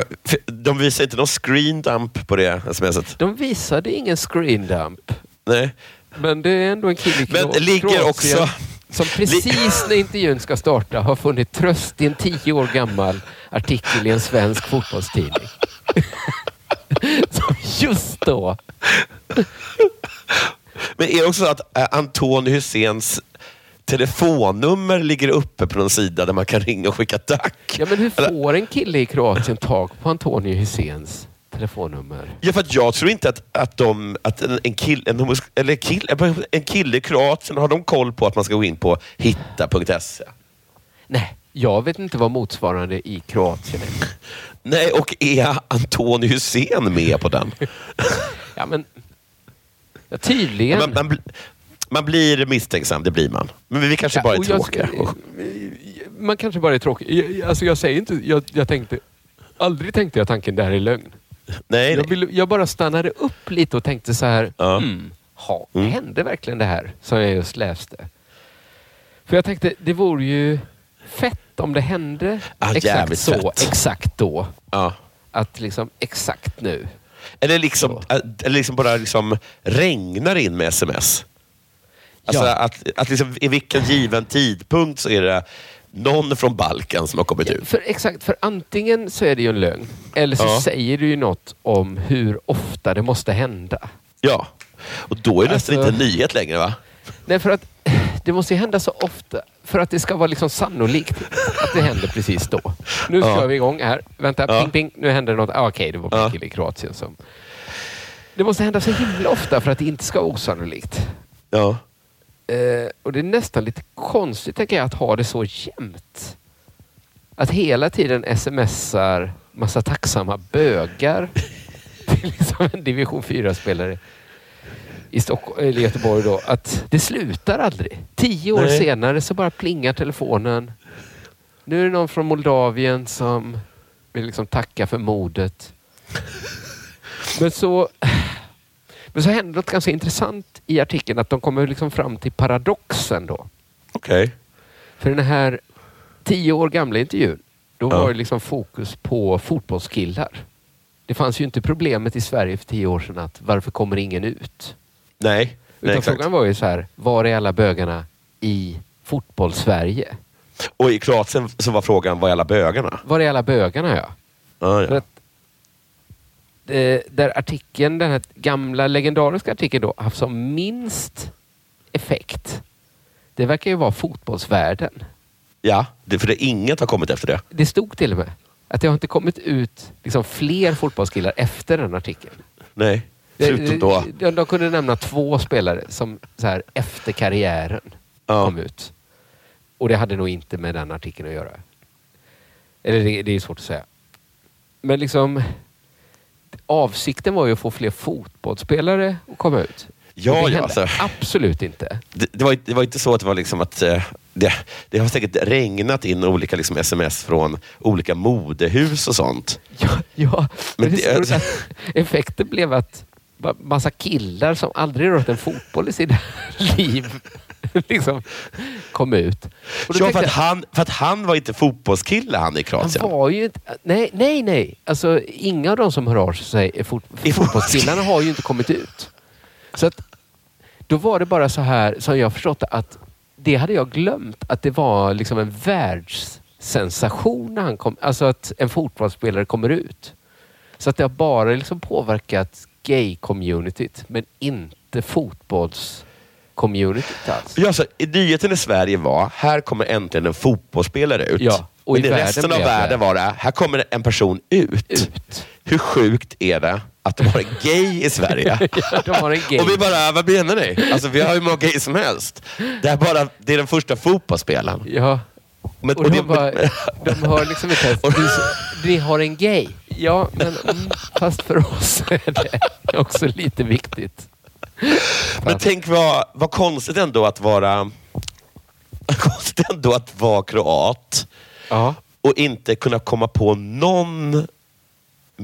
De visar inte någon screen dump på det smset? De visade ingen screen dump. Nej. Men det är ändå en kille i Men ligger också- som precis när intervjun ska starta har funnit tröst i en tio år gammal artikel i en svensk fotbollstidning. *laughs* som just då Men är det också så att eh, Anton Husseins telefonnummer ligger uppe på någon sida där man kan ringa och skicka tack? Ja, men hur får en kille i Kroatien tag på Antonio Husseins telefonnummer? Ja, för att jag tror inte att, att, de, att en, en, kill, en, homos- eller kill, en kille i Kroatien har de koll på att man ska gå in på hitta.se. Nej, jag vet inte vad motsvarande i Kroatien är. *laughs* Nej, och är Anton Hussein med på den? *laughs* Ja, men... Ja, tydligen. Man, man, man blir misstänksam, det blir man. Men vi kanske bara är och jag- tråkiga. Man kanske bara är tråkig. Jag, alltså jag säger inte... Jag, jag tänkte... Aldrig tänkte jag tanken det här är lögn. Nej, Jag, ville, jag bara stannade upp lite och tänkte så här... Mm, ha, hände verkligen det här som jag just läste? För jag tänkte, det vore ju fett om det hände Ja, exakt så, fett. exakt då. Ja. Att liksom exakt nu. Eller liksom, eller liksom bara liksom regnar in med sms. Alltså Ja. att, att liksom i vilken given tidpunkt så är det någon från Balkan som har kommit ut. För, exakt, för antingen så är det ju en lögn eller så Ja. säger du ju något om hur ofta det måste hända. Ja, och då är det nästan Alltså- inte en nyhet längre va? Nej, för att det måste ju hända så ofta för att det ska vara liksom sannolikt att det händer precis då. Nu Ja. kör vi igång här. Vänta, Ja. ping ping. Nu händer det något. Ah, Okej, det var en kille i Kroatien som... Det måste hända så himla ofta för att det inte ska vara osannolikt. Ja. Eh, och det är nästan lite konstigt tänker jag att ha det så jämnt. Att hela tiden smsar massa tacksamma bögar *laughs* till liksom en division 4-spelare i Stockholm, eller Göteborg då. Att det slutar aldrig. Tio år Nej. senare så bara plingar telefonen. Nu är det någon från Moldavien som vill liksom tacka för mordet. Men så, men så händer något ganska intressant i artikeln. Att de kommer liksom fram till paradoxen då. Okej. För den här tio år gamla intervjun, då Ja. var det liksom fokus på fotbollskillar. Det fanns ju inte problemet i Sverige för tio år sedan att varför kommer ingen ut? Nej. Nej, Utan exakt. frågan var ju så här, var är alla bögarna i fotbollssverige? Och i Kroatien så var frågan, vad är alla bögarna? Var är alla bögarna ja? För ja. att, eh, där artikeln, den här gamla legendariska artikeln då, haft som minst effekt. Det verkar ju vara fotbollsvärlden. ja det, för det, inget har kommit efter det. Det stod till och med att det har inte kommit ut liksom fler fotbollskillar efter den artikeln. Nej. Förutom då... De, de kunde nämna två spelare som så här, efter karriären kom ut. Och det hade nog inte med den artikeln att göra. Eller det, det är svårt att säga. Men liksom avsikten var ju att få fler fotbollsspelare att komma ut. Ja, det ja, hände alltså. Absolut inte. Det, det, var, det var inte så att det var liksom att eh, det, det har säkert regnat in olika liksom, sms från olika modehus och sånt. Ja, ja. men Men det, att effekten blev att massa killar som aldrig rört en fotboll i sina *laughs* liv liksom kom ut. Ja, för att, jag, han, för att han var inte fotbollskille han i han Kroatien. var ju inte... Nej, nej, nej. Alltså, inga av de som hör av sig är fot, fotbollskillarna har ju inte kommit ut. Så att då var det bara så här, som jag förstått att det hade jag glömt att det var liksom en världssensation när han kom. Alltså att en fotbollsspelare kommer ut. Så att det har bara liksom påverkat gay-communityt men inte fotbolls-communityt alls. Ja, så, nyheten i Sverige var, här kommer äntligen en fotbollsspelare ut. Ja, och Men i i resten av världen var det, här kommer en person ut. Hur sjukt är det att de har en gay i Sverige? *laughs* Ja, de har en gay. Och vi bara, vad menar ni? Alltså, vi har hur många gay som helst. Det är, bara, det är den första fotbollsspelaren. Ja. Men, Och de, bara, de hör liksom inte ens... *laughs* Du, ni har en gay. Ja, men mm, fast för oss är det också lite viktigt. Men tänk vad, vad konstigt ändå att vara *laughs* konstigt ändå att vara kroat och inte kunna komma på någon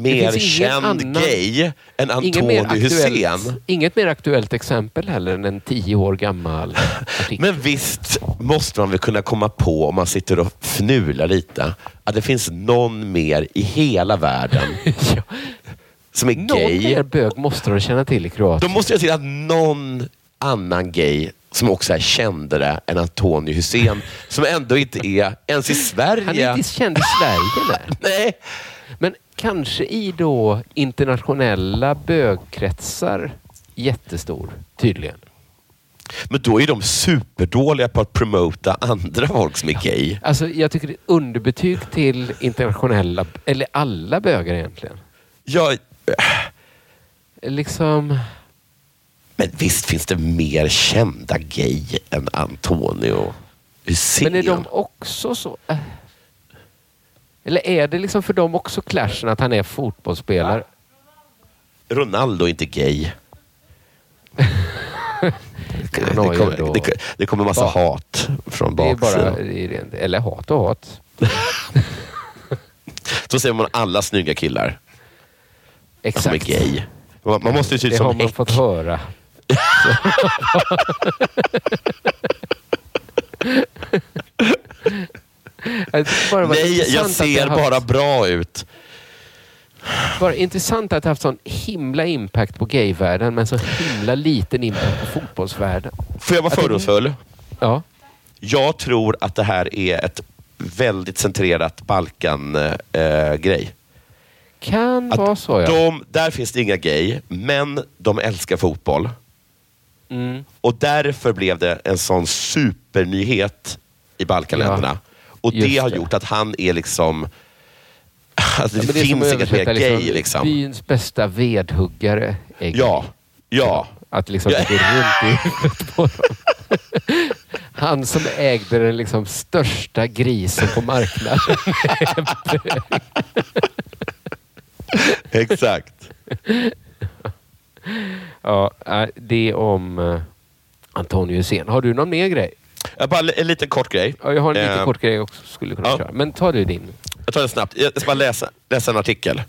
mer känd annan- gay än Hysén. aktuellt, inget mer aktuellt exempel heller än en tio år gammal *laughs* artikel. Men visst måste man väl kunna komma på, om man sitter och fnular lite, att det finns någon mer i hela världen *laughs* som är Någon gay. mer bög måste de känna till i Kroatien. Då måste jag säga att någon annan gay som också är kändare än Antonio Hysén, som ändå inte är ens i Sverige. Han är inte känd i Sverige. *laughs* Nej. Men kanske i då internationella bögkretsar jättestor, tydligen. Men då är de superdåliga på att promota andra folk som är gay. Alltså, jag tycker det är underbetyg till internationella, eller alla bögar egentligen. Ja, Liksom... men visst finns det mer kända gay än Antonio Hysén. Men är de också så... Eller är det liksom för dem också clashen att han är fotbollsspelare? Ronaldo är inte gay. *laughs* Det, ju kommer, det, det kommer massa Ba- hat från Det baksidan. det Eller hat och hat. *laughs* Så säger man alla snygga killar. Exakt. Som är gay. Man, man måste ju se ut Det som har man Häck. fått höra. *laughs* Bara Nej, jag att ser har haft- bara bra ut. Bara intressant att det haft sån himla impact på gayvärlden men så himla liten impact på fotbollsvärlden. Får jag vara Att det- fördomsfull? Ja. Jag tror att det här är ett väldigt centrerat Balkan-grej. Kan vara så ja. de, där finns det inga gay, men de älskar fotboll. Mm. Och därför blev det en sån supernyhet i Balkanländerna. Och det just har det. gjort att han är liksom... *laughs* Alltså, Ja, det, är som finns inget mer gay liksom. Byns bästa vedhuggare är. Ja, ja. Att liksom det går runt i huvudet på dem. *laughs* Han som ägde den liksom största grisen på marknaden. *laughs* Exakt. ja, äh, det om uh, Antonio Hysén. Har du någon mer grej? Jag bara en liten kort grej. Ja, jag har en liten Eh, kort grej också. Skulle kunna ja. köra. Men ta du din. Jag tar det snabbt. Jag ska bara läsa, läsa en artikel.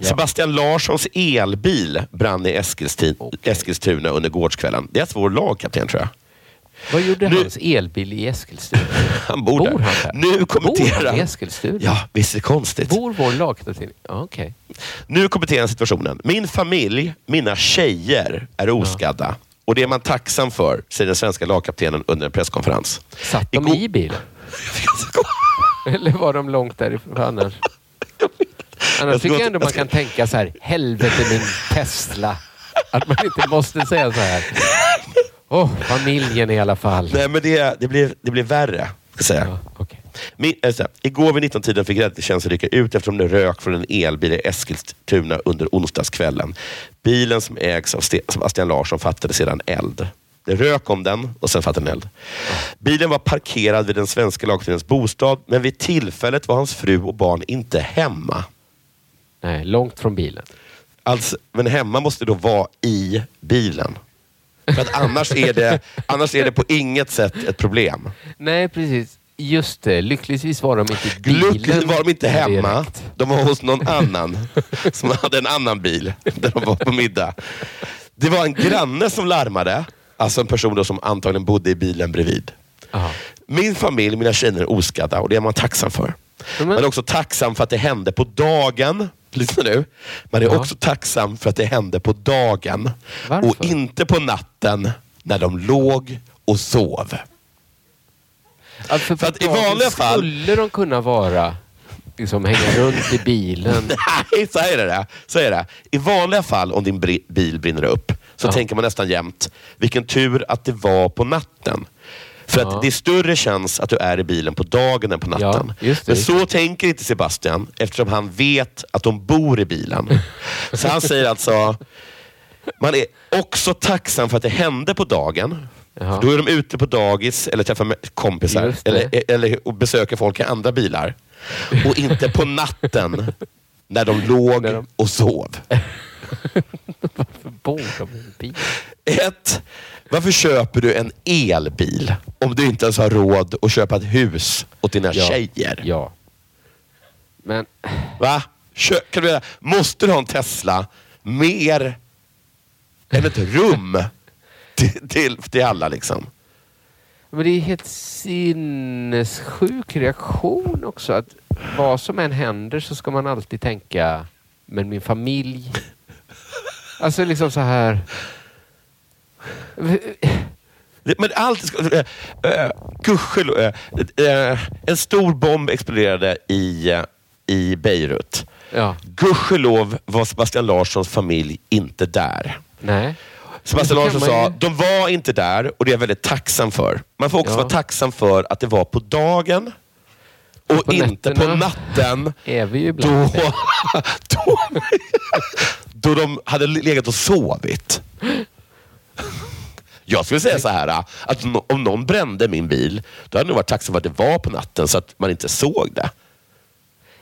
Sebastian Larssons elbil brann i Eskilstuna, Eskilstuna under gårdskvällen. Det är alltså vår lagkapten tror jag. Vad gjorde hans elbil i Eskilstuna? *laughs* Han bor, Bor där. han där? Nu Bor kommenterar han i Eskilstuna? Ja, visst är det konstigt. Bor vår lagkapten? Ja, Okej. Nu kommenterar han situationen. Min familj, mina tjejer, är oskadda. Och det är man tacksam för, säger den svenska lagkaptenen under en presskonferens. Satt de i bilen? *laughs* Eller var de långt därifrån annars? Annars Jag tycker jag ändå man kan tänka så här, helvete min Tesla. Att man inte måste säga så här. *laughs* Åh, familjen i alla fall. Nej, men det, det, blir, det blir värre. Ska jag säga. Min, äh, här, igår vid 19-tiden fick räddningstjänsten rycka ut eftersom det rök från en elbil i Eskilstuna under onsdagskvällen. Bilen som ägs av Sebastian Larsson fattade sedan eld. Det rök om den och sen fattade den eld. Bilen var parkerad vid den svenska lagkaptenens bostad, men vid tillfället var hans fru och barn inte hemma. Nej, långt från bilen. Alltså, men hemma måste då vara i bilen. För att annars är, det, annars är det på inget sätt ett problem. Nej, precis. Just det. Lyckligtvis var de inte i bilen. Lyckligtvis var de inte hemma. De var hos någon annan som hade en annan bil där de var på middag. Det var en granne som larmade, alltså en person som antagligen bodde i bilen bredvid. Min familj, mina tjejer är oskadda och det är man tacksam för. Man är också tacksam för att det hände på dagen. Lyssna nu. Man är Ja. också tacksam för att det hände på dagen Varför? och inte på natten när de låg och sov. Alltså, För att i vanliga fall... Skulle de kunna vara, liksom hänga runt i bilen? *laughs* Nej, så är det. Så är det. I vanliga fall om din bil brinner upp så tänker man nästan jämt, vilken tur att det var på natten. För Ja. att det är större chans att du är i bilen på dagen än på natten. det, Men så tänker inte Sebastian eftersom han vet att de bor i bilen. *laughs* så han säger alltså, man är också tacksam för att det hände på dagen. Då är de ute på dagis eller träffar kompisar eller, eller besöker folk i andra bilar. Och inte på *laughs* natten när de låg och sov. Varför bor de i en bil? Ett, varför köper du en elbil om du inte ens har råd att köpa ett hus åt dina Ja. tjejer? Ja. Men... Va? Kö- kan du, måste du ha en Tesla mer än ett rum till, till, till alla? liksom? Men det är helt sinnessjuk reaktion också. Att vad som än händer så ska man alltid tänka, men min familj. Alltså liksom så här. Men allt. Äh, gudskelov, äh, en stor bomb exploderade i, i Beirut. Ja. Gudskelov var Sebastian Larssons familj inte där. Nej. Sebastian Larsson man sa, de var inte där och det är jag väldigt tacksam för. Man får också Ja. vara tacksam för att det var på dagen och På inte på natten är vi ju då, ibland. *laughs* då, då de hade legat och sovit. Jag skulle säga så här, att om någon brände min bil, då hade jag nog varit tacksam för att det var på natten så att man inte såg det.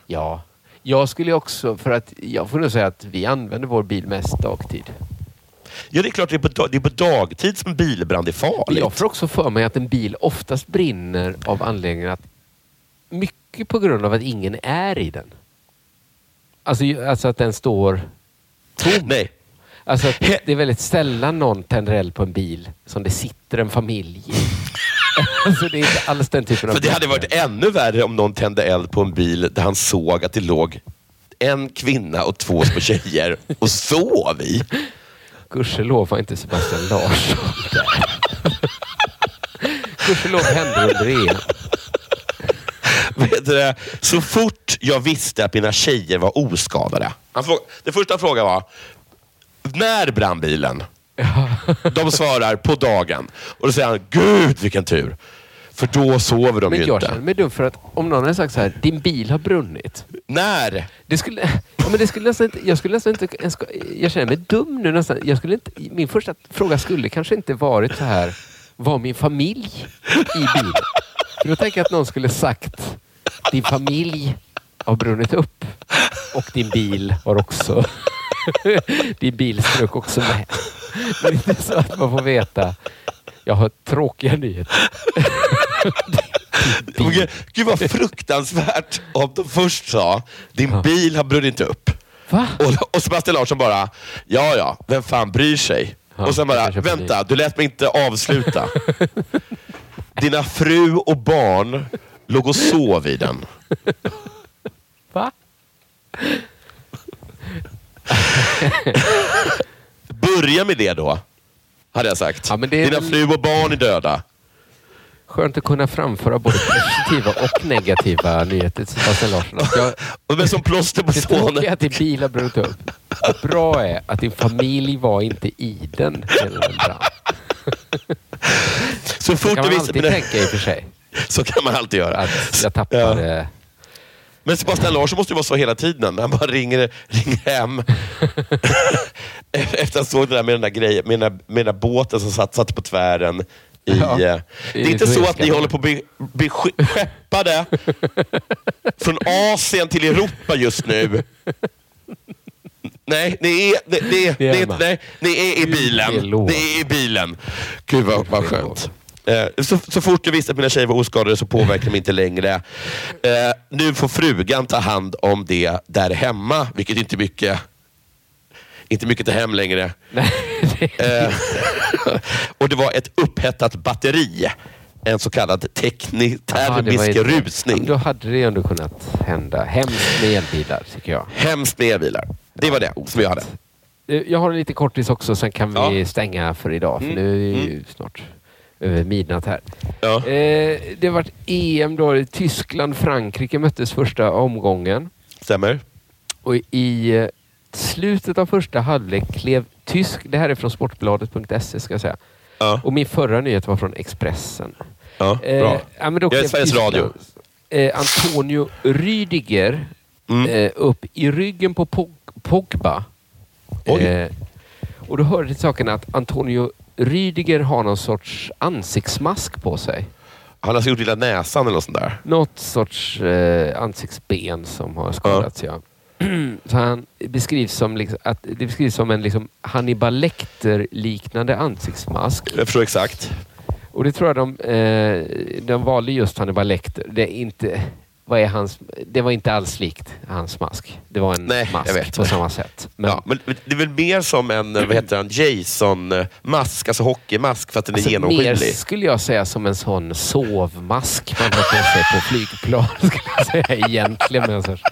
Ja. Jag skulle också, för att jag får nog säga att vi använder vår bil mest dagtid. Ja, det är klart det är på, det är på dagtid som bilbrand är farligt. jag får också för mig att en bil oftast brinner av anledningen att mycket på grund av att ingen är i den. Alltså, alltså att den står tom. Nej. Alltså att det är väldigt sällan någon tänder eld på en bil som det sitter en familj i. *laughs* alltså det är inte alls den typen av För det hade varit ännu värre om någon tände eld på en bil där han såg att det låg en kvinna och två små tjejer och sov i. Gudskelov var inte Sebastian Larsson där. Gudskelov hände under EM. vet du, det, så fort jag visste att mina tjejer var oskadade. Han fråga, det första frågan var, när brann bilen? De svarar på dagen. Och då säger han, gud vilken tur. För då sover de Men ju jag inte. känner mig dum för att om någon hade sagt så här, din bil har brunnit. När? Det skulle, *laughs* ja, men det skulle nästan inte, jag skulle nästan inte, ens- jag känner mig dum nu nästan. Jag skulle inte, min första fråga skulle kanske inte varit så här, var min familj i bilen? För då tänker jag att någon skulle sagt, din familj har brunnit upp och din bil har också, *laughs* din bil strök också med. Men inte så att man får veta, jag har tråkiga nyheter. *laughs* Gud, Gud vad fruktansvärt om de först sa, din bil har brunnit upp. Va? Och, och Sebastian Larsson bara, ja ja, vem fan bryr sig? och sen bara, vänta, du lät mig inte avsluta. *laughs* Dina fru och barn låg och sov i den. Va? Börja med det då, hade jag sagt. Ja, Dina fru och barn är döda. Skönt att kunna framföra både positiva och negativa nyheter till Sebastian Larsson. Att jag, *laughs* Och Men som plåster på det såren. tråkiga är att din bil har brunnit upp. Det bra är att din familj var inte i den. *laughs* Så fort kan du man alltid tänka i och för sig. Så kan man alltid göra. Att jag tappade... Men Sebastian Larsson måste ju vara så hela tiden. Han bara ringer, ringer hem. *laughs* Efter att han såg det där med den där grejen, med den där, med den där båten som satt, satt på tvären. I, Ja, eh, det är inte så att ni håller på att bli, bli sk- skeppade från Asien till Europa just nu. Nej, ni är, det, det, är det, är- nej, ni är i bilen. Ni är i bilen. Gud vad, vad skönt. Eh, Så, så fort du visste att mina tjejer var oskadade så påverkade de inte längre. Eh, nu får frugan ta hand om det där hemma, vilket inte är mycket inte mycket till hem längre. Eh, *laughs* och det var ett upphettat batteri. En så kallad tekni, Aha, det var termisk inte- rusning. Då hade det ändå kunnat hända. Hemskt med elbilar, tycker jag. Hemskt med elbilar. Det var det som jag hade. Eh, Jag har lite kortis också, sen kan vi stänga för idag. För Mm. nu är ju snart över midnatt här. Eh, det har varit EM då. Tyskland, Frankrike möttes första omgången. Stämmer. Och i eh, slutet av första halvlek klev tysk... Det här är från sportbladet.se ska jag säga. Och min förra nyhet var från Expressen. Ja, Eh, bra. ja, men jag är Sveriges Tyskland- Radio. Eh, Antonio Rüdiger Mm. eh, upp i ryggen på Pog- Pogba. Eh, och då hörde till saken att Antonio Rüdiger har någon sorts ansiktsmask på sig. Han har alltså gjort lilla näsan eller något sånt där. Något sorts eh, ansiktsben som har skadats. Ja. Så han beskrivs som, liksom, att, det beskrivs som en liksom, Hannibal Lecter-liknande ansiktsmask. Jag förstår exakt. Och det tror jag de, eh, de valde just Hannibal Lecter. Det, är inte, vad är hans, det var inte alls likt hans mask. Det var en Nej, mask jag vet. på samma sätt. Men, ja, men det är väl mer som en vad heter han, Jason-mask, alltså hockeymask, för att den är Alltså, mer genomskinlig. skulle jag säga som en sån sovmask man har på sig på flygplan. *laughs* Skulle jag säga egentligen med en sorts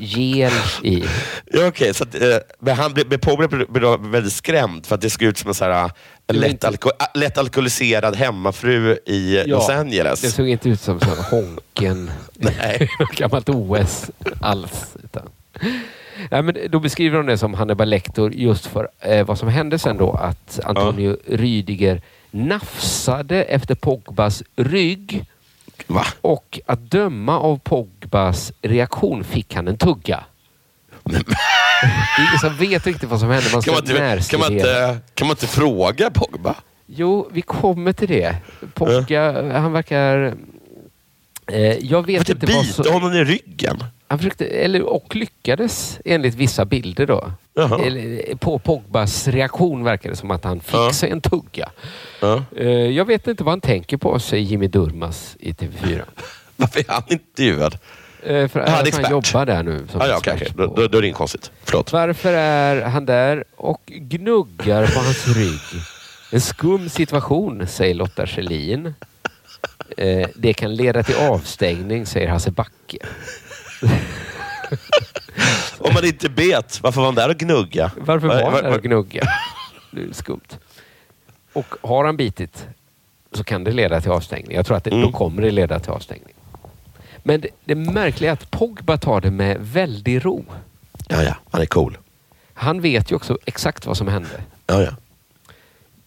gel i. Ja, Okej, att, eh, men han blev, blev, blev, väldigt skrämd för att det såg ut som en så här, eh, lätt, alko, äh, lätt alkoholiserad hemmafru i Ja, Los Angeles. Det såg inte ut som sån Honken, Nej. *laughs* gammalt OS alls. Utan. Nej, men då beskriver de det som Hannibal Lecter just för eh, vad som hände sen då att Antonio Rüdiger nafsade efter Pogbas rygg. Och att döma av Pogbas reaktion fick han en tugga. Det är ingen som vet riktigt vad som hände. Man ska Kan man, inte, kan, man inte, kan man inte fråga Pogba? Jo, vi kommer till det. Pogba, han verkar... Eh, jag vet inte vad bita som... honom i ryggen? Han försökte, eller, och lyckades enligt vissa bilder då. Eller, på Pogbas reaktion verkar det som att han fick Ja. sig en tugga. Ja. Eh, jag vet inte vad han tänker på, säger Jimmy Durmaz i TV4. *laughs* Varför är han intervjuad? Eh, för han att han expert. jobbar där nu. som Ah, ja, okej, på- Då, då, är det inget konstigt. Förlåt. Varför är han där och gnuggar på hans rygg? En skum situation, säger Lotta Schelin. Eh, det kan leda till avstängning, säger Hasse Backe. *laughs* Om man inte bet, varför var han där och gnugga? Varför var han där och gnugga? Det är skumt. Och har han bitit så kan det leda till avstängning. Jag tror att det, då kommer det leda till avstängning. Men det, det märkliga är att Pogba tar det med väldig ro. Ja, ja. Han är cool. Han vet ju också exakt vad som hände. Ja, ja.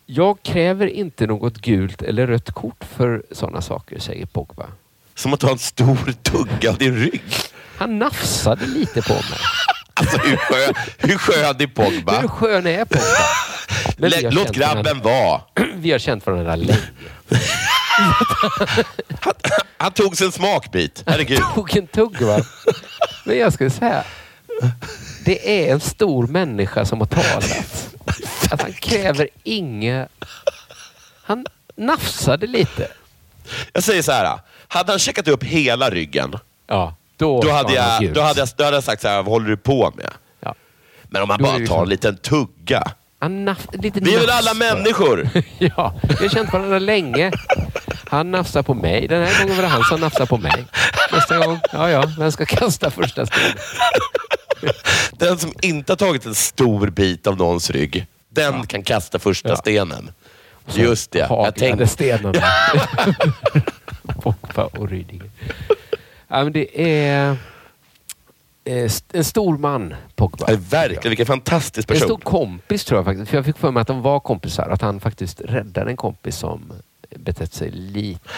Jag kräver inte något gult eller rött kort för sådana saker, säger Pogba. Som att ta en stor tugga av din rygg. Han nafsade lite på mig. *laughs* Alltså hur skön, hur skön är Pogba? Hur skön är Pogba? Men Lä- Låt grabben vara. *clears throat* Vi har känt varandra länge. *laughs* Han tog sig en smakbit. Herregud. tog en tugg va? Men jag skulle säga, det är en stor människa som har talat. Att han kräver inga... Han nafsade lite. Jag säger så här. Hade han checkat upp hela ryggen, Ja, då, då hade, jag, då, hade jag, då hade jag sagt så här, vad håller du på med? Ja. Men om man bara det tar liksom- en liten tugga. Naf, lite Vi är väl alla människor? *laughs* Ja, vi har känt varandra länge. Han nafsar på mig. Den här gången var det han som nafsade på mig. Nästa gång, ja ja, vem ska kasta första stenen? *laughs* Den som inte har tagit en stor bit av någons rygg, den kan kasta första Ja. stenen. Just det. Jag tänkte, stenarna. *laughs* Pogba och Rydiger. Ja, men det är eh, en stor man, Pogba. Ja, verkligen, vilken fantastisk En person. stor kompis tror jag faktiskt. För jag fick för mig att de var kompisar. Att han faktiskt räddade en kompis som betett sig lite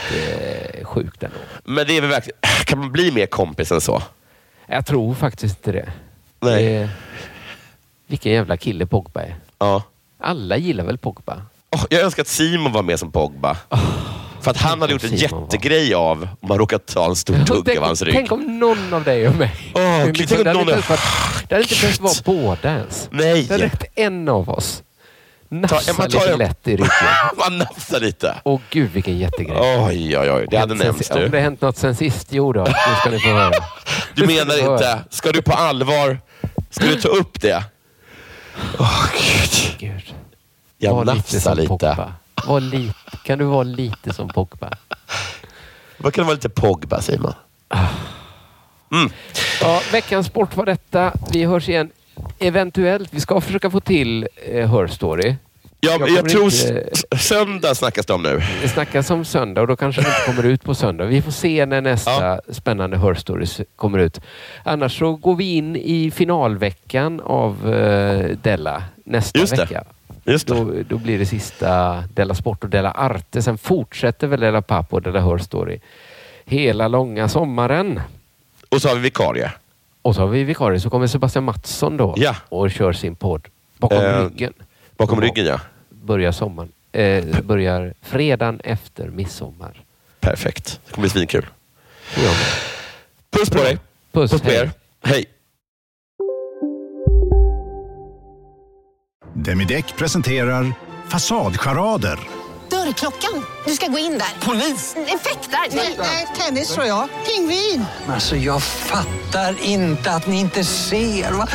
eh, sjukt ändå. Men det är väl verkligen... *sniffs* Kan man bli mer kompis än så? Jag tror faktiskt inte det. Nej. Eh, vilken jävla kille Pogba är. Ja. Alla gillar väl Pogba? Åh, jag önskar att Simon var med som Pogba. För att han hade gjort en jättegrej av om man råkat ta en stor tänk, av hans rygg. tänk om någon av dig och mig. Liksom, gud, tänk om någon det hade inte behövt vara båda ens. Nej! Det hade räckt en av oss. Nafsa man tar lite en- lätt i ryggen. *laughs* Man nafsar lite. Åh gud vilken jättegrej. Oj, oj, oj. Det hade nämnts si- Om det du. hänt något sen sist, jo då. Nu ska ni få höra. *laughs* Du menar inte, ska du på allvar, ska du ta upp det? Åh gud. Gud. Jag lite nafsar som lite. Pogba. Var lite. Kan du vara lite som Pogba? Vad kan det vara lite Pogba, Simon? Mm. Ja, veckans sport var detta. Vi hörs igen. Eventuellt. Vi ska försöka få till eh, Her Story. Ja, Jag jag, tror inte- söndag snackas det om nu. Det snackas om söndag och då kanske det inte kommer ut på söndag. Vi får se när nästa spännande Her Stories kommer ut. Annars så går vi in i finalveckan av eh, Della nästa vecka. Just. Då, då blir det sista Della Sport och Della Arte. Sen fortsätter väl Della Papp och Della Her Story hela långa sommaren. Och så har vi vikarie. Och så har vi vikarie, så kommer Sebastian Mattsson då Ja. och kör sin podd bakom Eh, ryggen. Bakom ryggen, ja. Börjar sommaren. Eh, börjar fredagen efter midsommar. Perfekt. Det kommer bli svinkul. Puss på dig. Puss, Puss på hej. er. Hej. Demideck presenterar Fasadcharader. Dörrklockan. Du ska gå in där. Polis? Effektar? Nej, tennis tror jag. Pingvin. Alltså jag fattar inte att ni inte ser. Va?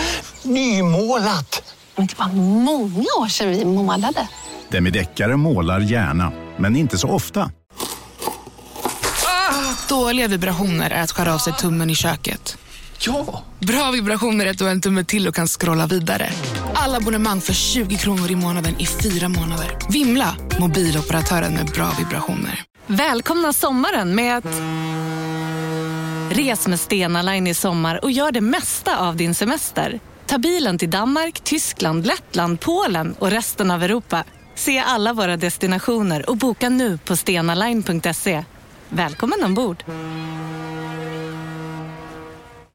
Nymålat! Men det var många år sedan vi målade. Demideckare målar gärna, men inte så ofta. Dåliga vibrationer är att skära av sig tummen i köket. Ja! Bra vibrationer är att du har en tumme till och kan scrolla vidare. Alla abonnemang för 20 kronor i månaden i fyra månader. Vimla! Mobiloperatören med bra vibrationer. Välkomna sommaren med att... Res med Stena Line i sommar och gör det mesta av din semester. Ta bilen till Danmark, Tyskland, Lettland, Polen och resten av Europa. Se alla våra destinationer och boka nu på stenaline.se. Välkommen ombord!